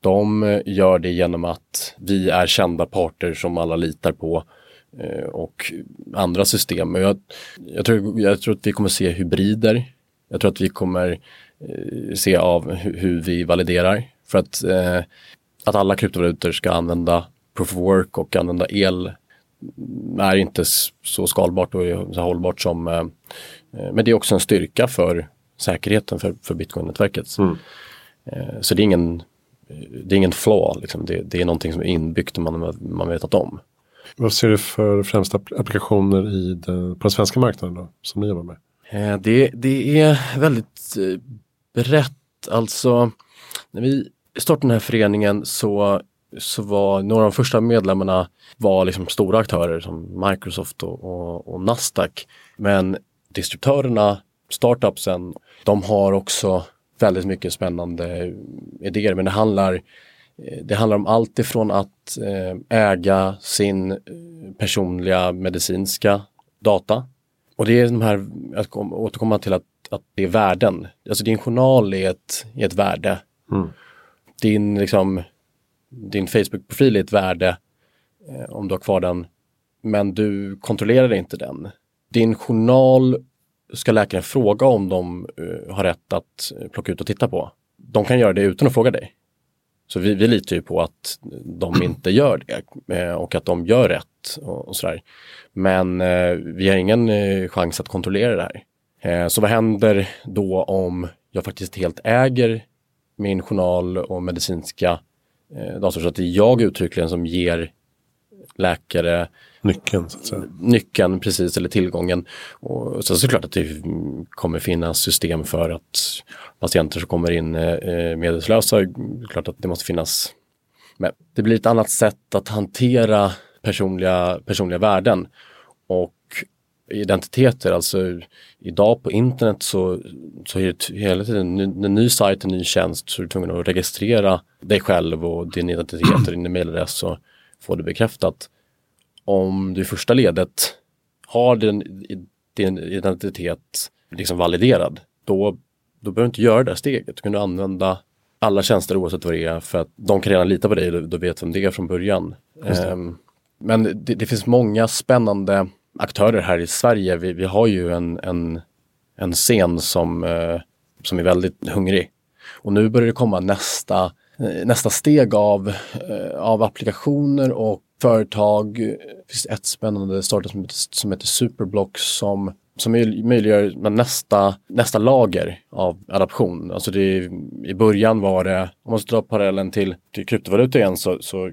de gör det genom att vi är kända parter som alla litar på och andra system. Jag, jag, tror, jag tror att vi kommer se hybrider. Jag tror att vi kommer se av hur vi validerar. För att, att alla kryptovalutor ska använda proof of work och använda el är inte så skalbart och så hållbart som eh, eh, men det är också en styrka för säkerheten för, för bitcoin-nätverket. Mm. Eh, så det är ingen, det är ingen flaw, liksom. det, det, är någonting som är inbyggt och man, man vetat om. Vad ser du för främsta applikationer i det, på den svenska marknaden då, som ni jobbar med? Det, det är väldigt brett. Alltså, när vi startade den här föreningen så så var några av de första medlemmarna var liksom stora aktörer som Microsoft och, och, och Nasdaq. Men distributörerna, startupsen, de har också väldigt mycket spännande idéer. Men det handlar, det handlar om allt ifrån att eh, äga sin eh, personliga medicinska data. Och det är de här, att återkomma till att, att det är värden. Alltså din journal är ett, är ett värde. Mm. Din liksom din Facebook-profil är ett värde eh, om du har kvar den. Men du kontrollerar inte den. Din journal ska läkaren fråga om de uh, har rätt att plocka ut och titta på. De kan göra det utan att fråga dig. Så vi, vi litar ju på att de [CLEARS THROAT] inte gör det eh, och att de gör rätt och, och sådär. Men eh, vi har ingen eh, chans att kontrollera det här. Eh, så vad händer då om jag faktiskt helt äger min journal och medicinska eh, dator. Så att det är jag uttryckligen som ger läkare nyckeln. Så att säga. Nyckeln precis, eller tillgången. Och så, är det klart att det kommer finnas system för att patienter som kommer in eh, medvetslösa, klart att det måste finnas. Men det blir ett annat sätt att hantera personliga, personliga värden. Och identiteter, alltså idag på internet så, så är det hela tiden en, ny sajt, en ny tjänst så är du tvungen att registrera dig själv och din identitet och din mailadress och få det bekräftat. Om du i första ledet har din, din identitet liksom validerad, då, då behöver du inte göra det där steget. Du kan du använda alla tjänster oavsett vad det är för att de kan redan lita på dig, du, du vet vem det är från början. Um, men det, det, finns många spännande aktörer här i Sverige. Vi, vi har ju en, en, en scen som, eh, som är väldigt hungrig. Och nu börjar det komma nästa, eh, nästa steg av, eh, av applikationer och företag. Det finns ett spännande startup som heter, som heter Superblock som som möjliggör nästa, nästa lager av adaption. Alltså det, I början var det, om man ska dra parallellen till, till kryptovaluta igen, så, så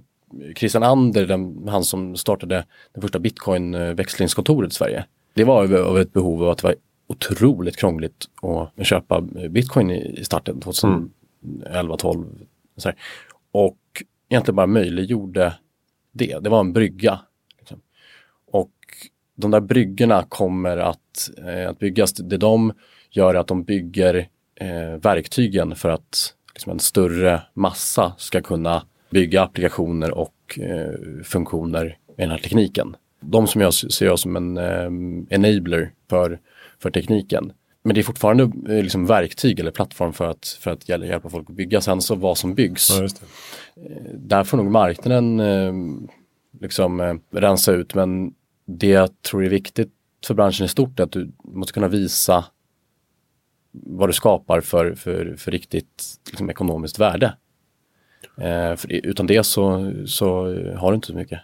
Christian Ander, den, han som startade det första bitcoin-växlingskontoret i Sverige. Det var av ett behov av att det var otroligt krångligt att köpa bitcoin i starten 2011, 12. Så här. Och egentligen bara möjliggjorde det. Det var en brygga. Liksom. Och de där bryggorna kommer att, eh, att byggas. Det de gör är att de bygger eh, verktygen för att liksom, en större massa ska kunna bygga applikationer och eh, funktioner med den här tekniken. De som jag ser jag som en eh, enabler för, för tekniken. Men det är fortfarande eh, liksom verktyg eller plattform för att, för att hjälpa folk att bygga. Sen så vad som byggs. Ja, eh, Där får nog marknaden eh, liksom eh, rensa ut. Men det jag tror är viktigt för branschen i stort är att du måste kunna visa vad du skapar för, för, för riktigt liksom, ekonomiskt värde. Eh, för utan det så, så har du inte så mycket.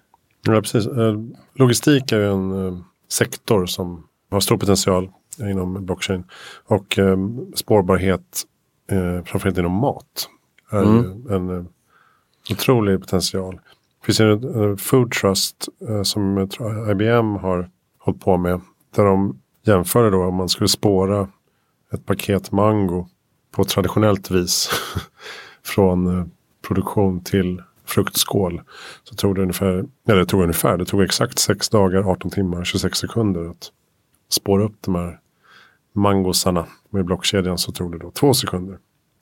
Ja, precis. Eh, logistik är en eh, sektor som har stor potential inom blockchain. Och spårbarhet, framförallt inom mat, är mm. en eh, otrolig potential. Det finns en food trust som IBM har hållit på med. Där de jämför det då om man skulle spåra ett paket mango på traditionellt vis [LAUGHS] från produktion till fruktskål. Så tog det ungefär, eller det tog ungefär, det tog exakt 6 dagar, 18 timmar, 26 sekunder att spåra upp de här mangosarna med blockkedjan så tog det då två sekunder.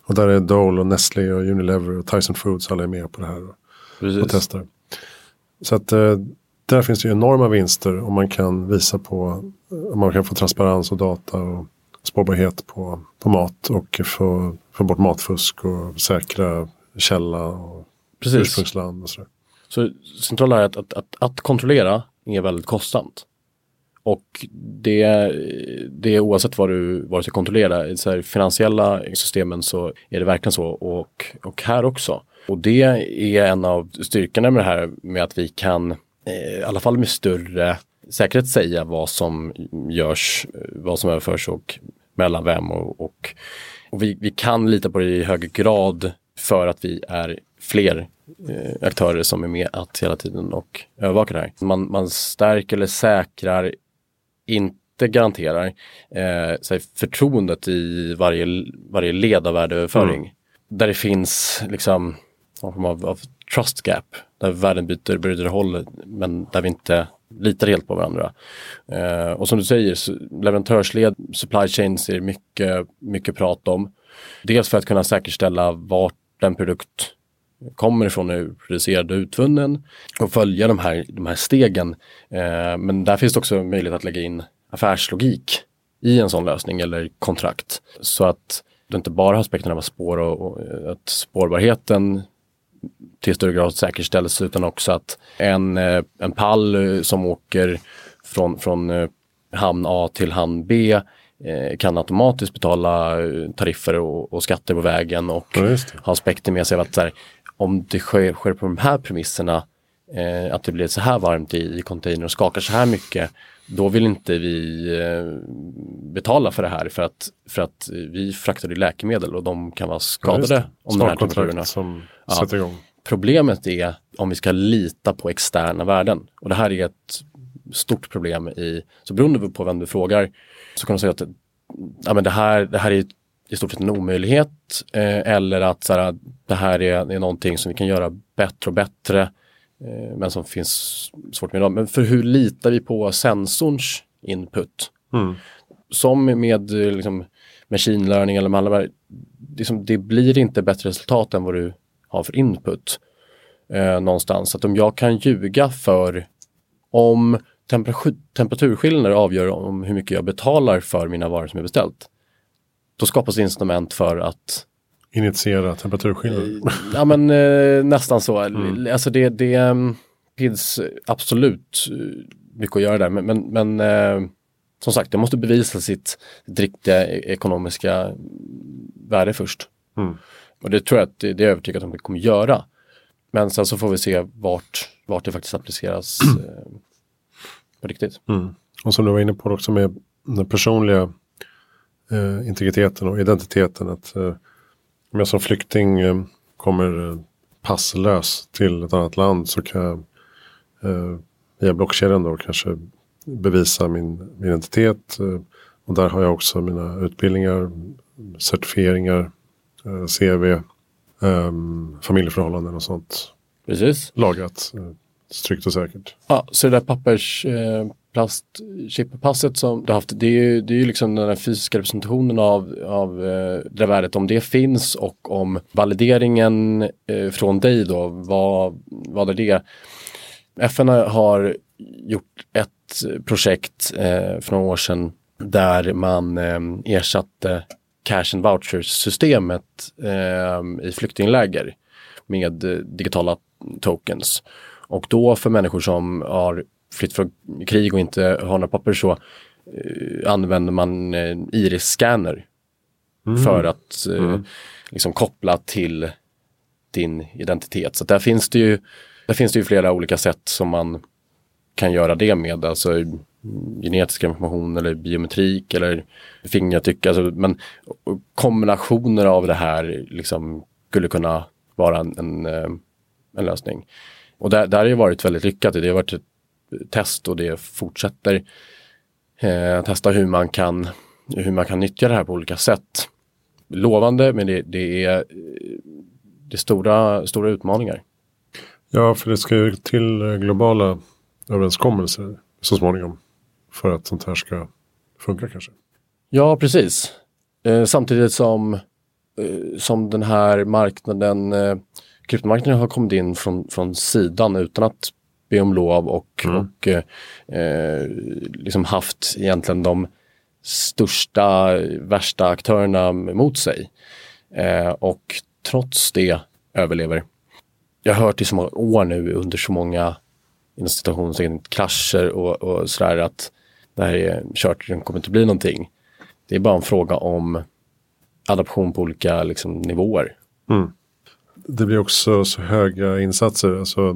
Och där är Dole och Nestlé och Unilever och Tyson Foods alla är med på det här och, och testar. Så att eh, där finns det ju enorma vinster om man kan visa på, om man kan få transparens och data och spårbarhet på, på mat och få, få bort matfusk och säkra källa och Precis. ursprungsland och sådär. Så centrala är att, att, att, att kontrollera är väldigt kostsamt. Och det, det är oavsett vad du, vad du ska kontrollera. I så här finansiella systemen så är det verkligen så och, och här också. Och det är en av styrkorna med det här med att vi kan, eh, i alla fall med större säkerhet säga vad som görs, vad som överförs och mellan vem och, och, och vi, vi kan lita på det i hög grad för att vi är fler eh, aktörer som är med att hela tiden och övervakar det här. Man, man stärker eller säkrar, inte garanterar, eh, förtroendet i varje, varje led av värdeöverföring. Mm. Där det finns liksom någon form av, av trust gap, där världen byter, byter håll men där vi inte litar helt på varandra. Eh, och som du säger, leverantörsled, supply chains är mycket, mycket prat om. Dels för att kunna säkerställa vart den produkt kommer ifrån är producerad och utvunnen och följa de här, de här stegen. Eh, men där finns det också möjlighet att lägga in affärslogik i en sån lösning eller kontrakt. Så att du inte bara har aspekten av spår och, och att spårbarheten till större grad säkerställs utan också att en, eh, en pall eh, som åker från, från eh, hamn A till hamn B kan automatiskt betala tariffer och, och skatter på vägen och ja, ha aspekter med sig av att här, om det sker, sker på de här premisserna, eh, att det blir så här varmt i, i container och skakar så här mycket, då vill inte vi eh, betala för det här för att, för att vi fraktar läkemedel och de kan vara skadade ja, om de här temperaturerna. Som ja. sätter igång. Problemet är om vi ska lita på externa värden och det här är ett stort problem i, så beroende på vem du frågar så kan du säga att ja, men det, här, det här är i stort sett en omöjlighet eh, eller att så här, det här är, är någonting som vi kan göra bättre och bättre eh, men som finns svårt med idag. Men för hur litar vi på sensorns input? Mm. Som med liksom, machine learning eller malware, liksom, det blir inte bättre resultat än vad du har för input eh, någonstans. Att om jag kan ljuga för om temperatur, temperaturskillnader avgör om hur mycket jag betalar för mina varor som är beställt då skapas incitament för att Initiera temperaturskillnader? Eh, ja men eh, nästan så. Mm. Alltså det, det um, finns absolut eh, mycket att göra där men, men, men eh, som sagt det måste bevisa sitt, sitt riktiga e-, ekonomiska värde först. Mm. Och det tror jag att det, det är övertygat om det kommer göra. Men sen så får vi se vart, vart det faktiskt appliceras [CLEARS THROAT] eh, på riktigt. Mm. Och som du var inne på också med den personliga eh, integriteten och identiteten. Att eh, om jag som flykting eh, kommer eh, passlös till ett annat land så kan jag eh, via blockkedjan då kanske bevisa min, min identitet. Eh, och där har jag också mina utbildningar, certifieringar, CV, familjeförhållanden och sånt. Precis. Lagrat tryggt och säkert. Ja, så det där pappers eh, plastchip-passet som du har haft, det är ju, det är ju liksom den här fysiska representationen av, av eh, det värdet, om det finns och om valideringen eh, från dig då, vad, vad är det? FN har gjort ett projekt eh, för några år sedan där man eh, ersatte cash and vouchers-systemet eh, i flyktingläger med eh, digitala tokens. Och då för människor som har flytt från krig och inte har några papper så eh, använder man eh, iris-scanner mm. för att eh, mm. liksom koppla till din identitet. Så där finns det ju där finns det ju flera olika sätt som man kan göra det med. Alltså genetisk information eller biometrik eller fingeravtryck. Alltså, men kombinationer av det här liksom skulle kunna vara en, en, eh, en lösning. Och där, där har det varit väldigt lyckat. Det har varit ett test och det fortsätter. eh, testa hur man, kan, hur man kan nyttja det här på olika sätt. Lovande men det, det är, det är stora, stora utmaningar. Ja, för det ska ju till globala överenskommelser så småningom. För att sånt här ska funka kanske. Ja, precis. Eh, samtidigt som, eh, som den här marknaden, eh, kryptomarknaden har kommit in från, från sidan utan att be om lov och, mm. och eh, liksom haft egentligen de största, värsta aktörerna mot sig. Eh, och trots det överlever. Jag har hört i så många år nu under så många inom citationstecken krascher och, och sådär att det här är kört, det kommer inte bli någonting. Det är bara en fråga om adaption på olika liksom, nivåer. Mm. Det blir också så höga insatser. Alltså,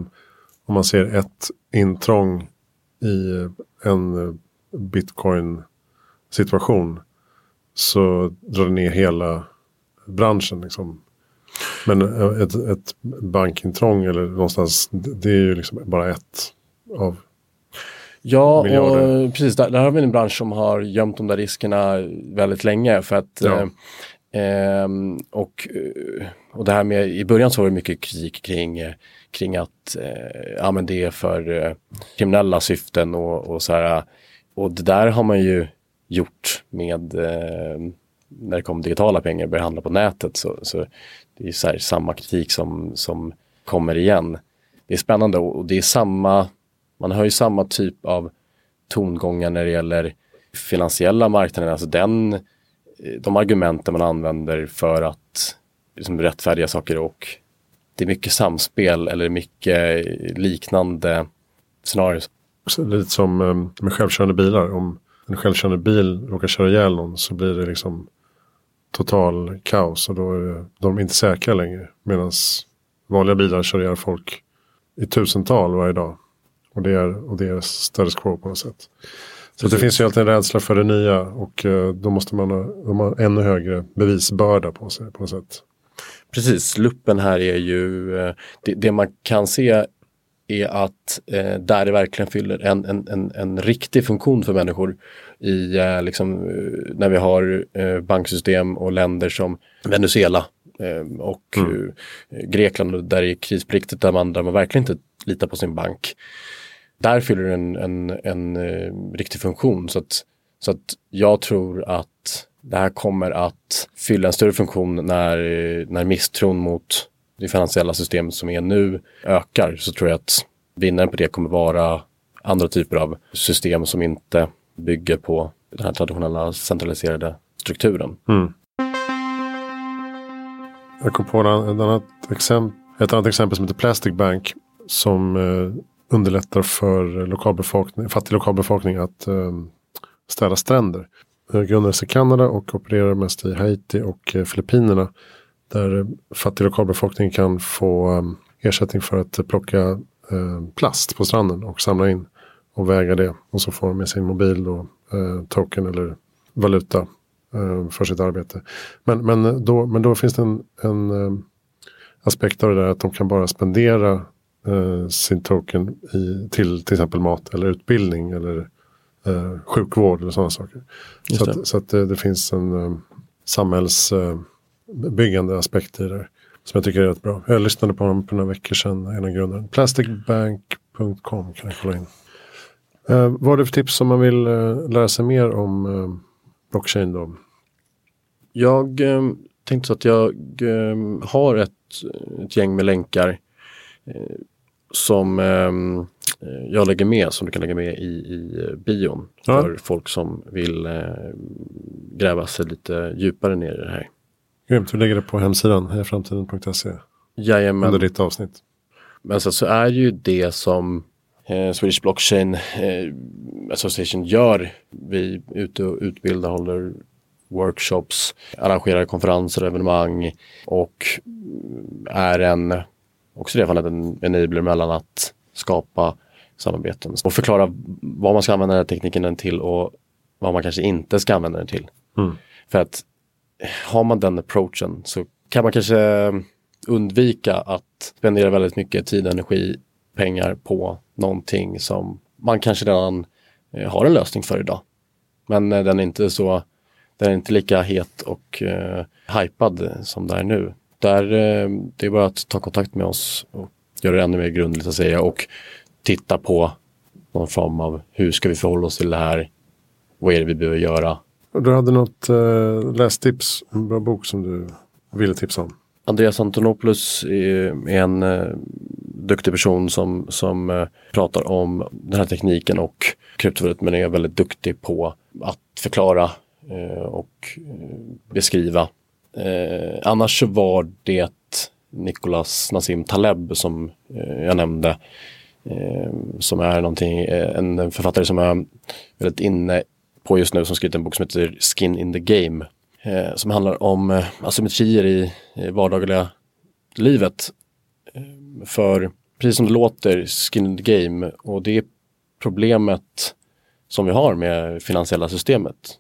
om man ser ett intrång i en bitcoin situation så drar det ner hela branschen. Liksom. Men ett, ett bankintrång eller någonstans, det är ju liksom bara ett av Ja, miljarder. och precis. Där, där, har vi en bransch som har gömt de där riskerna väldigt länge. för att ja. eh, Ehm, och, eh, och det här med, i början så var det mycket kritik kring, eh, kring att eh, ja, men det är för eh, kriminella syften och, och så här. Och det där har man ju gjort med eh, när det kom digitala pengar, och började handla på nätet. Så, så det är så här, samma kritik som, som kommer igen. Det är spännande och det är samma, man hör ju samma typ av tongångar när det gäller finansiella marknaden. Alltså den, Eh, de argumenten man använder för att liksom, rättfärdiga saker och det är mycket samspel eller mycket eh, liknande scenarier. Lite som eh, med självkörande bilar. Om en självkörande bil råkar köra ihjäl någon så blir det liksom total kaos och då är det, de är inte säkra längre. Medan vanliga bilar kör ihjäl folk i tusental varje dag. Och det är, och det är status quo på något sätt. Så det finns ju alltid en rädsla för det nya och eh, då måste man ha, de har ännu högre bevisbörda på sig på något sätt. Precis, luppen här är ju, eh, det, det man kan se är att eh, där det verkligen fyller en, en, en, en riktig funktion för människor i eh, liksom, eh, när vi har eh, banksystem och länder som Venezuela och mm. Grekland där det är krispliktigt där man, där man verkligen inte litar på sin bank. Där fyller den en, en, en riktig funktion så att, så att jag tror att det här kommer att fylla en större funktion när, när misstron mot det finansiella systemet som är nu ökar så tror jag att vinnaren på det kommer vara andra typer av system som inte bygger på den här traditionella centraliserade strukturen. Mm. Jag kom på ett annat, exempel, ett annat exempel som heter Plastic Bank som eh, underlättar för lokalbefolkning, fattig lokalbefolkning att eh, städa stränder. Grundades i Kanada och opererar mest i Haiti och eh, Filippinerna. Där eh, fattig lokalbefolkning kan få ehm, ersättning för att plocka ehm, plast på stranden och samla in och väga det. Och så får de med sin mobil då, eh, token eller valuta ehm, för sitt arbete. Men, men, då, men då finns det en, en aspekt av det där att de kan bara spendera sin token i, till till exempel mat eller utbildning eller sjukvård eller sådana saker. Så att, så att det, det, finns en um, samhälls byggande aspekt i det. Som jag tycker är rätt bra. Jag lyssnade på honom för några veckor sedan, en av grundaren. Plasticbank.com kan jag kolla in. Uh, vad är det för tips om man vill uh, lära sig mer om uh, blockchain då? Jag tänkte så att jag har ett, ett gäng med länkar som um, jag lägger med, som du kan lägga med i, i bion. Ja. För folk som vill gräva sig lite djupare ner i det här. Grymt, vi lägger det på hemsidan hejaframtiden.se. Jajamän. Under ditt avsnitt. Men så, så är ju det som eh, Swedish Blockchain eh, Association gör. Vi är ute och utbildar, håller workshops, arrangerar konferenser och evenemang och är en, också i det fallet en enabler mellan att skapa samarbeten och förklara vad man ska använda den här tekniken till och vad man kanske inte ska använda den till. Mm. För att har man den approachen så kan man kanske undvika att spendera väldigt mycket tid, energi, pengar på någonting som man kanske redan eh, har en lösning för idag. Men eh, den är inte så, den är inte lika het och eh, hypad som det är nu. Där, eh, det är bara att ta kontakt med oss och göra det ännu mer grundligt att säga och titta på någon form av hur ska vi förhålla oss till det här? Vad är det vi behöver göra? Du hade något eh, lästips, en bra bok som du ville tipsa om? Andreas Antonopoulos är en eh, duktig person som, som eh, pratar om den här tekniken och kryptovalutor men är väldigt duktig på att förklara eh, och eh, beskriva. Eh, annars så var det Nicolas Nassim Taleb som eh, jag nämnde eh, som är någonting, eh, en författare som är väldigt inne på just nu som skrivit en bok som heter Skin in the Game eh, som handlar om eh, asymmetrier i, i vardagliga livet. Eh, för precis som det låter, skin in the game och det är problemet som vi har med finansiella systemet.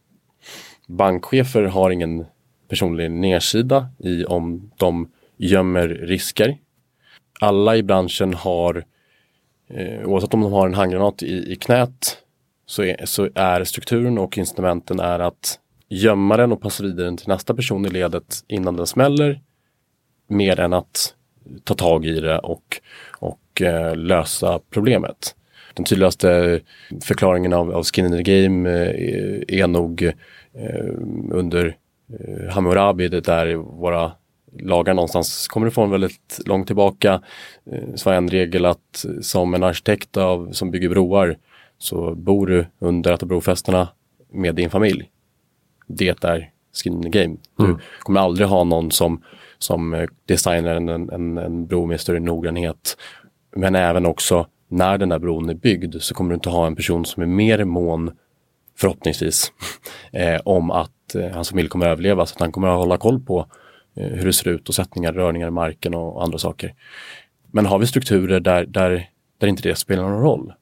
Bankchefer har ingen personlig nedsida i om de gömmer risker. Alla i branschen har, eh, oavsett om de har en handgranat i, i knät, så är, så är strukturen och instrumenten är att gömma den och passa vidare den till nästa person i ledet innan den smäller. Mer än att ta tag i det och, och eh, lösa problemet. Den tydligaste förklaringen av, av skin in the game eh, är nog eh, under Hammurabi, det där våra lagar någonstans kommer ifrån väldigt långt tillbaka. Eh, så var en regel att som en arkitekt av, som bygger broar så bor du under ett av brofästena med din familj det är skin in the game. Du mm. kommer aldrig ha någon som, som eh, designar en, en, en bro med större noggrannhet. Men även också när den där bron är byggd så kommer du inte ha en person som är mer mån, förhoppningsvis, eh, om att eh, hans familj kommer att överleva. Så att han kommer att hålla koll på eh, hur det ser ut och sättningar, rörningar i marken och andra saker. Men har vi strukturer där, där, där inte det spelar någon roll,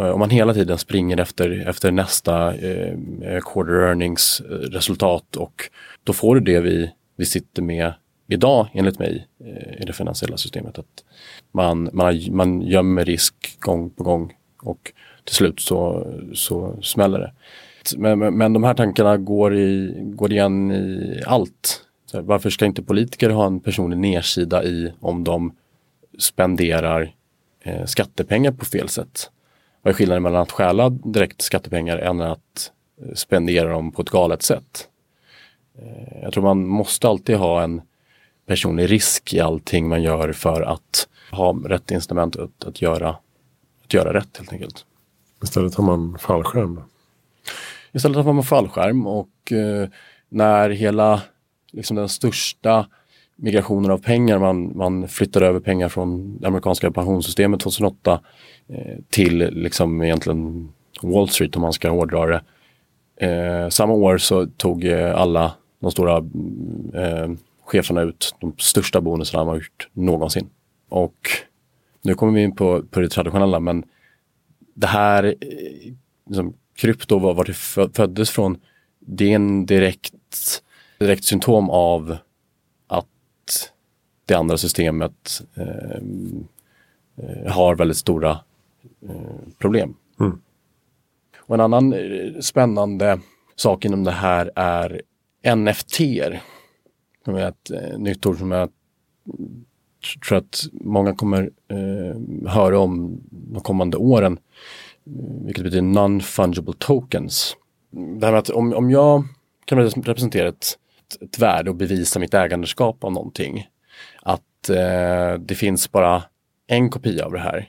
Eh, om man hela tiden springer efter, efter nästa eh, eh quarter earnings eh, resultat och då får du det vi, vi sitter med idag enligt mig eh, i det finansiella systemet. Att man, man, man gömmer risk gång på gång och till slut så, så smäller det. Men, men, men de här tankarna går, i, går igen i allt. Så varför ska inte politiker ha en personlig nedsida i om de spenderar eh, skattepengar på fel sätt? Vad är skillnaden mellan att stjäla direkt skattepengar än att spendera dem på ett galet sätt? Eh, jag tror man måste alltid ha en personlig risk i allting man gör för att ha rätt instrument att, att, göra, att göra rätt helt enkelt. Istället har man fallskärm? Istället har man fallskärm och eh, när hela liksom den största migrationen av pengar. Man, man flyttar över pengar från det amerikanska pensionssystemet 2008 eh, till liksom egentligen Wall Street om man ska hårdra det. Eh, samma år så tog eh, alla de stora eh, cheferna ut de största bonusarna man har gjort någonsin. Och nu kommer vi in på, på det traditionella men det här, eh, liksom, krypto, var, var det föddes från, det är en direkt, direkt symptom av det andra systemet eh, eh, har väldigt stora eh, problem. Mm. Och en annan eh, spännande sak inom det här är NFT. Som är ett nytt ord som jag tror att många kommer eh, höra om de kommande åren. Vilket betyder non-fungible tokens. Det här med att om, om jag kan representera ett, ett värde och bevisa mitt ägandeskap av någonting att eh, det finns bara en kopia av det här.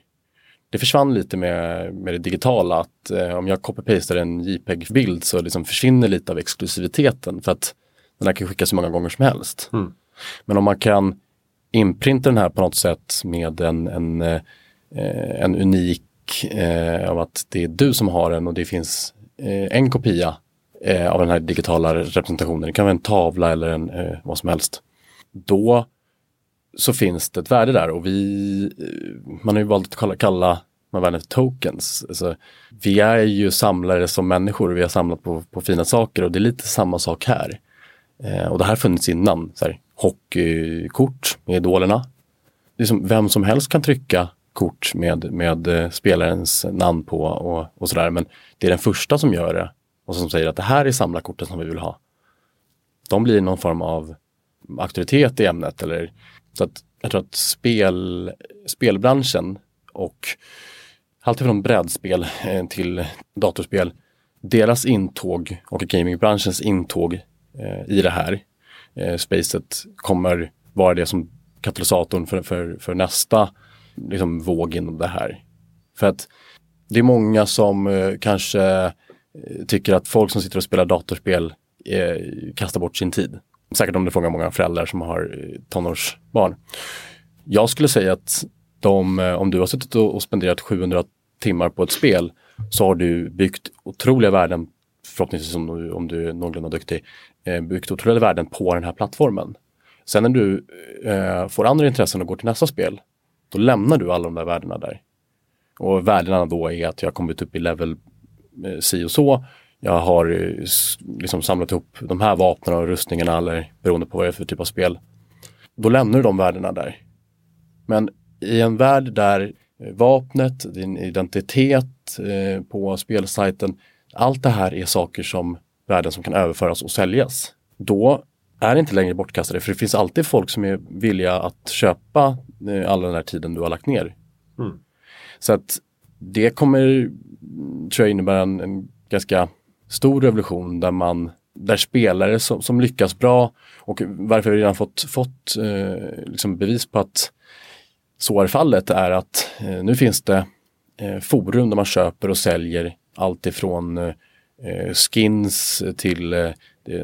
Det försvann lite med, med det digitala att eh, om jag copy-pastar en JPEG-bild så liksom försvinner lite av exklusiviteten för att den här kan skickas hur många gånger som helst. Mm. Men om man kan inprinta den här på något sätt med en, en, eh, en unik eh, av att det är du som har den och det finns eh, en kopia eh, av den här digitala representationen. Det kan vara en tavla eller en, eh, vad som helst. Då så finns det ett värde där och vi, eh, man har ju valt att kalla, kalla man värden tokens. Alltså, vi är ju samlare som människor, vi har samlat på, på fina saker och det är lite samma sak här. Eh, och det här har funnits innan, så här, hockeykort med idolerna. Liksom, vem som helst kan trycka kort med, med eh, spelarens namn på och, och sådär men det är den första som gör det och som säger att det här är samlarkorten som vi vill ha. De blir någon form av auktoritet i ämnet. Eller, så att jag tror att spel, spelbranschen och alltifrån brädspel eh, till datorspel, deras intåg och gamingbranschens intåg eh, i det här eh, spacet kommer vara det som katalysatorn för, för, för nästa liksom, våg inom det här. För att det är många som eh, kanske eh, tycker att folk som sitter och spelar datorspel eh, kastar bort sin tid. Säkert om du frågar många föräldrar som har eh, tonårsbarn. Jag skulle säga att de, eh, om du har suttit och spenderat 700 timmar på ett spel så har du byggt otroliga värden, förhoppningsvis om du, om du är någorlunda duktig, eh, byggt otroliga värden på den här plattformen. Sen när du eh, får andra intressen och går till nästa spel, då lämnar du alla de där värdena där. Och värdena då är att jag kommit upp i level eh, si och så. Jag har eh, liksom samlat ihop de här vapnen och rustningarna eller beroende på vad det är för typ av spel. Då lämnar du de värdena där. Men i en värld där eh, vapnet, din identitet eh, på spelsajten, allt det här är saker som värden som kan överföras och säljas. Då är inte längre bortkastade för det finns alltid folk som är villiga att köpa eh, all den här tiden du har lagt ner. Mm. Så att det kommer, tror jag, innebära en, en ganska stor revolution där man där spelare som, som, lyckas bra och varför vi redan fått, fått eh, liksom bevis på att så är fallet är att eh, nu finns det eh, forum där man köper och säljer allt ifrån eh, skins till eh,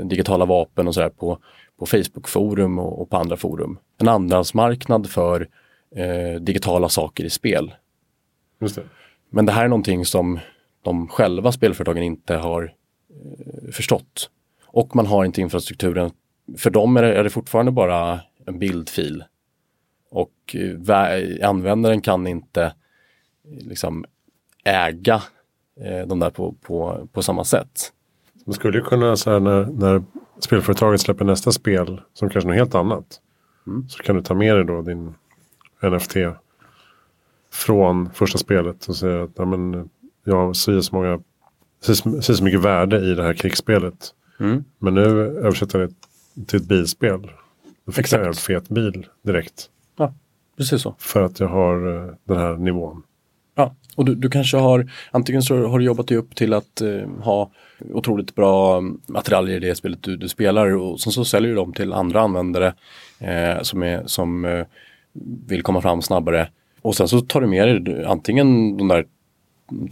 digitala vapen och sådär på, på Facebook-forum och, och, på andra forum. En andrahandsmarknad för eh, digitala saker i spel. Det. Men det här är någonting som de själva spelföretagen inte har eh, förstått. Och man har inte infrastrukturen. För dem är det, är det fortfarande bara en bildfil. Och eh, användaren kan inte eh, liksom äga eh, de där på, på, på samma sätt. Man skulle ju kunna, så här, när, när spelföretaget släpper nästa spel som kanske är något helt annat. Mm. Så kan du ta med dig då din NFT från första spelet och säga att ja, men, jag ser så många ser så mycket värde i det här krigsspelet. Mm. Men nu översätter jag det till ett bilspel. Då fick jag en fet bil direkt. Ja, precis så. För att jag har uh, den här nivån. Och du, du kanske har antingen så har du jobbat dig upp till att eh, ha otroligt bra mm, attiraljer i det spelet du, du, spelar och sen så säljer du dem till andra användare eh, som, är, som eh, vill komma fram snabbare. Och sen så tar du med dig antingen de där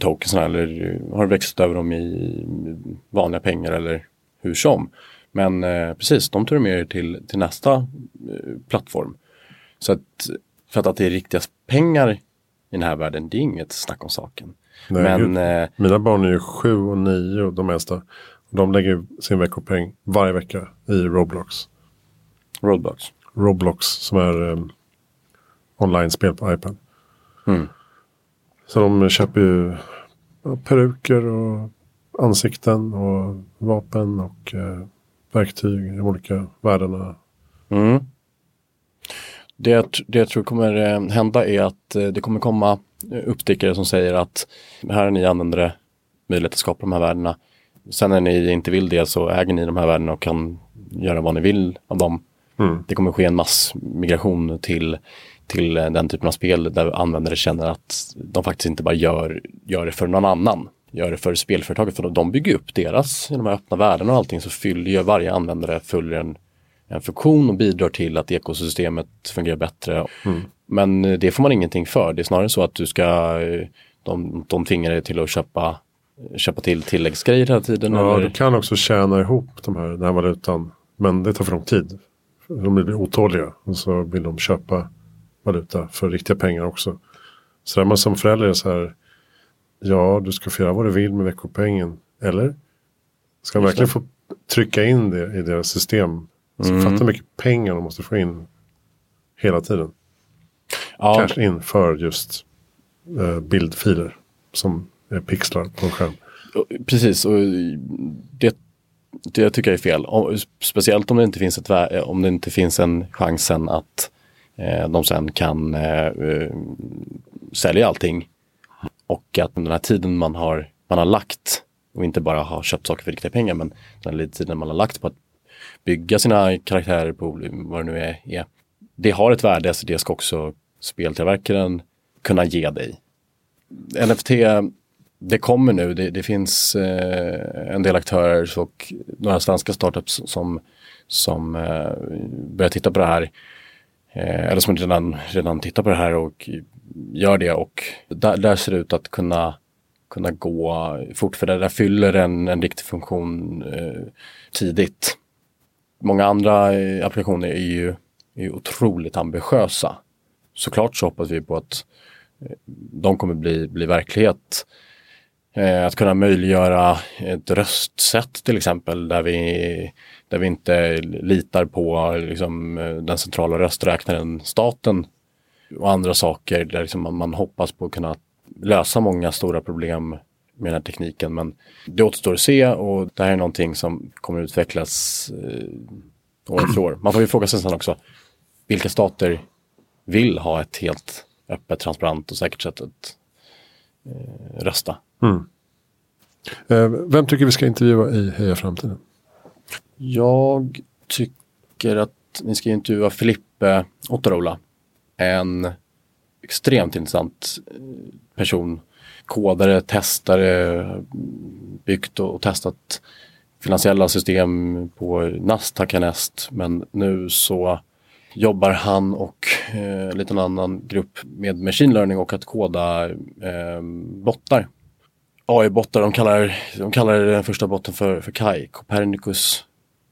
tokensen eller har växt över dem i mm, vanliga pengar eller hur som. Men eh, precis, de tar du med dig till, till nästa eh, plattform. Så att, för att, att det är riktiga pengar i den här världen, det är inget snack om saken. Nej, Men, eh, Mina barn är ju sju och nio och de äldsta. De lägger sin veckopeng varje vecka i Roblox. Roblox? Roblox som är um, online-spel på iPad. Mm. Så de köper ju peruker och ansikten och vapen och eh, verktyg i olika världarna. Mm. Det, det jag tror kommer eh, hända är att eh, det kommer komma uppstickare som säger att här har ni användare möjlighet att skapa de här värdena. Sen när ni inte vill det så äger ni de här värdena och kan göra vad ni vill av dem. Mm. Det kommer ske en massmigration till till den typen av spel där användare känner att de faktiskt inte bara gör, gör det för någon annan, gör det för spelföretaget. För de bygger upp deras, i de här öppna värdena och allting så fyller varje användare följer en, en funktion och bidrar till att ekosystemet fungerar bättre. Mm. Men det får man ingenting för. Det är snarare så att du ska, de, de tvingar dig till att köpa, köpa till tilläggsgrejer hela tiden. Ja, eller? du kan också tjäna ihop de här, den här valutan. Men det tar för lång tid. De blir otåliga och så vill de köpa valuta för riktiga pengar också. Så där man som förälder är så här. Ja, du ska få göra vad du vill med veckopengen. Eller? Ska man verkligen få trycka in det i deras system? Så mm. Fatta hur mycket pengar de måste få in hela tiden. Ja. Kanske in för just uh, bildfiler som är pixlar på en skärm. Precis, och det, det tycker jag är fel. speciellt om det inte finns, ett, om det inte finns en chansen att Eh, de sen kan eh, eh, sälja allting. Och att den här tiden man har, man har lagt och inte bara ha köpt saker för riktiga pengar men den lite tiden man har lagt på att bygga sina karaktärer på vad det nu är. Det har ett värde så det ska också speltillverkaren kunna ge dig. NFT, det kommer nu. Det, det finns eh, en del aktörer och några svenska startups som, som eh, börjar titta på det här. Eh, eller som redan, redan tittar på det här och gör det. Och där, där ser det ut att kunna, kunna gå fort. För det där fyller en, en riktig funktion eh, tidigt. Många andra eh, applikationer är ju är otroligt ambitiösa. Såklart så hoppas vi på att eh, de kommer bli, bli verklighet. Eh, att kunna möjliggöra ett röstsätt till exempel där vi, där vi inte litar på liksom, den centrala rösträknaren staten och andra saker där liksom man, man hoppas på att kunna lösa många stora problem med den här tekniken. Men det återstår att se och det här är någonting som kommer utvecklas eh, år efter år. Man får ju fråga sig sen också, vilka stater vill ha ett helt öppet, transparent och säkert sätt att eh, rösta? Mm. Eh, vem tycker vi ska intervjua i Heja Framtiden? Jag tycker att ni ska intervjua Filippe Ottarola. En extremt intressant eh, person. Kodare, testare, byggt och testat finansiella system på Nasdaq härnäst. Men nu så jobbar han och eh, en liten annan grupp med machine learning och att koda eh, bottar. AI-bottar, de kallar, de kallar den första botten för, för KAI, Copernicus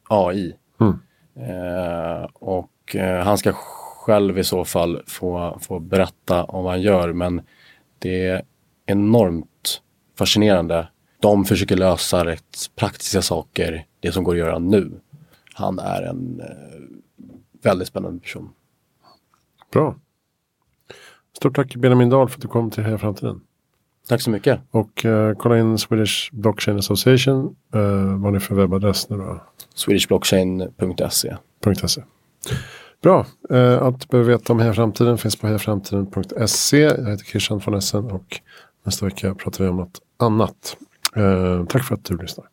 AI. Mm. Eh, och eh, han ska själv i så fall få, få berätta om vad han gör men det enormt fascinerande. De försöker lösa rätt praktiska saker, det som går att göra nu. Han är en eh, väldigt spännande person. Bra. Stort tack Benjamin Dahl för att du kom till Heja Framtiden. Tack så mycket. Och uh, kolla in Swedish Blockchain Association. Uh, vad är det för webbadress nu då? Swedishblockchain.se. .se. Bra. Uh, allt du behöver veta om Heja Framtiden finns på hejaframtiden.se. Jag heter Christian von Essen och nästa vecka pratar vi om något annat. Eh, tack för att du lyssnar.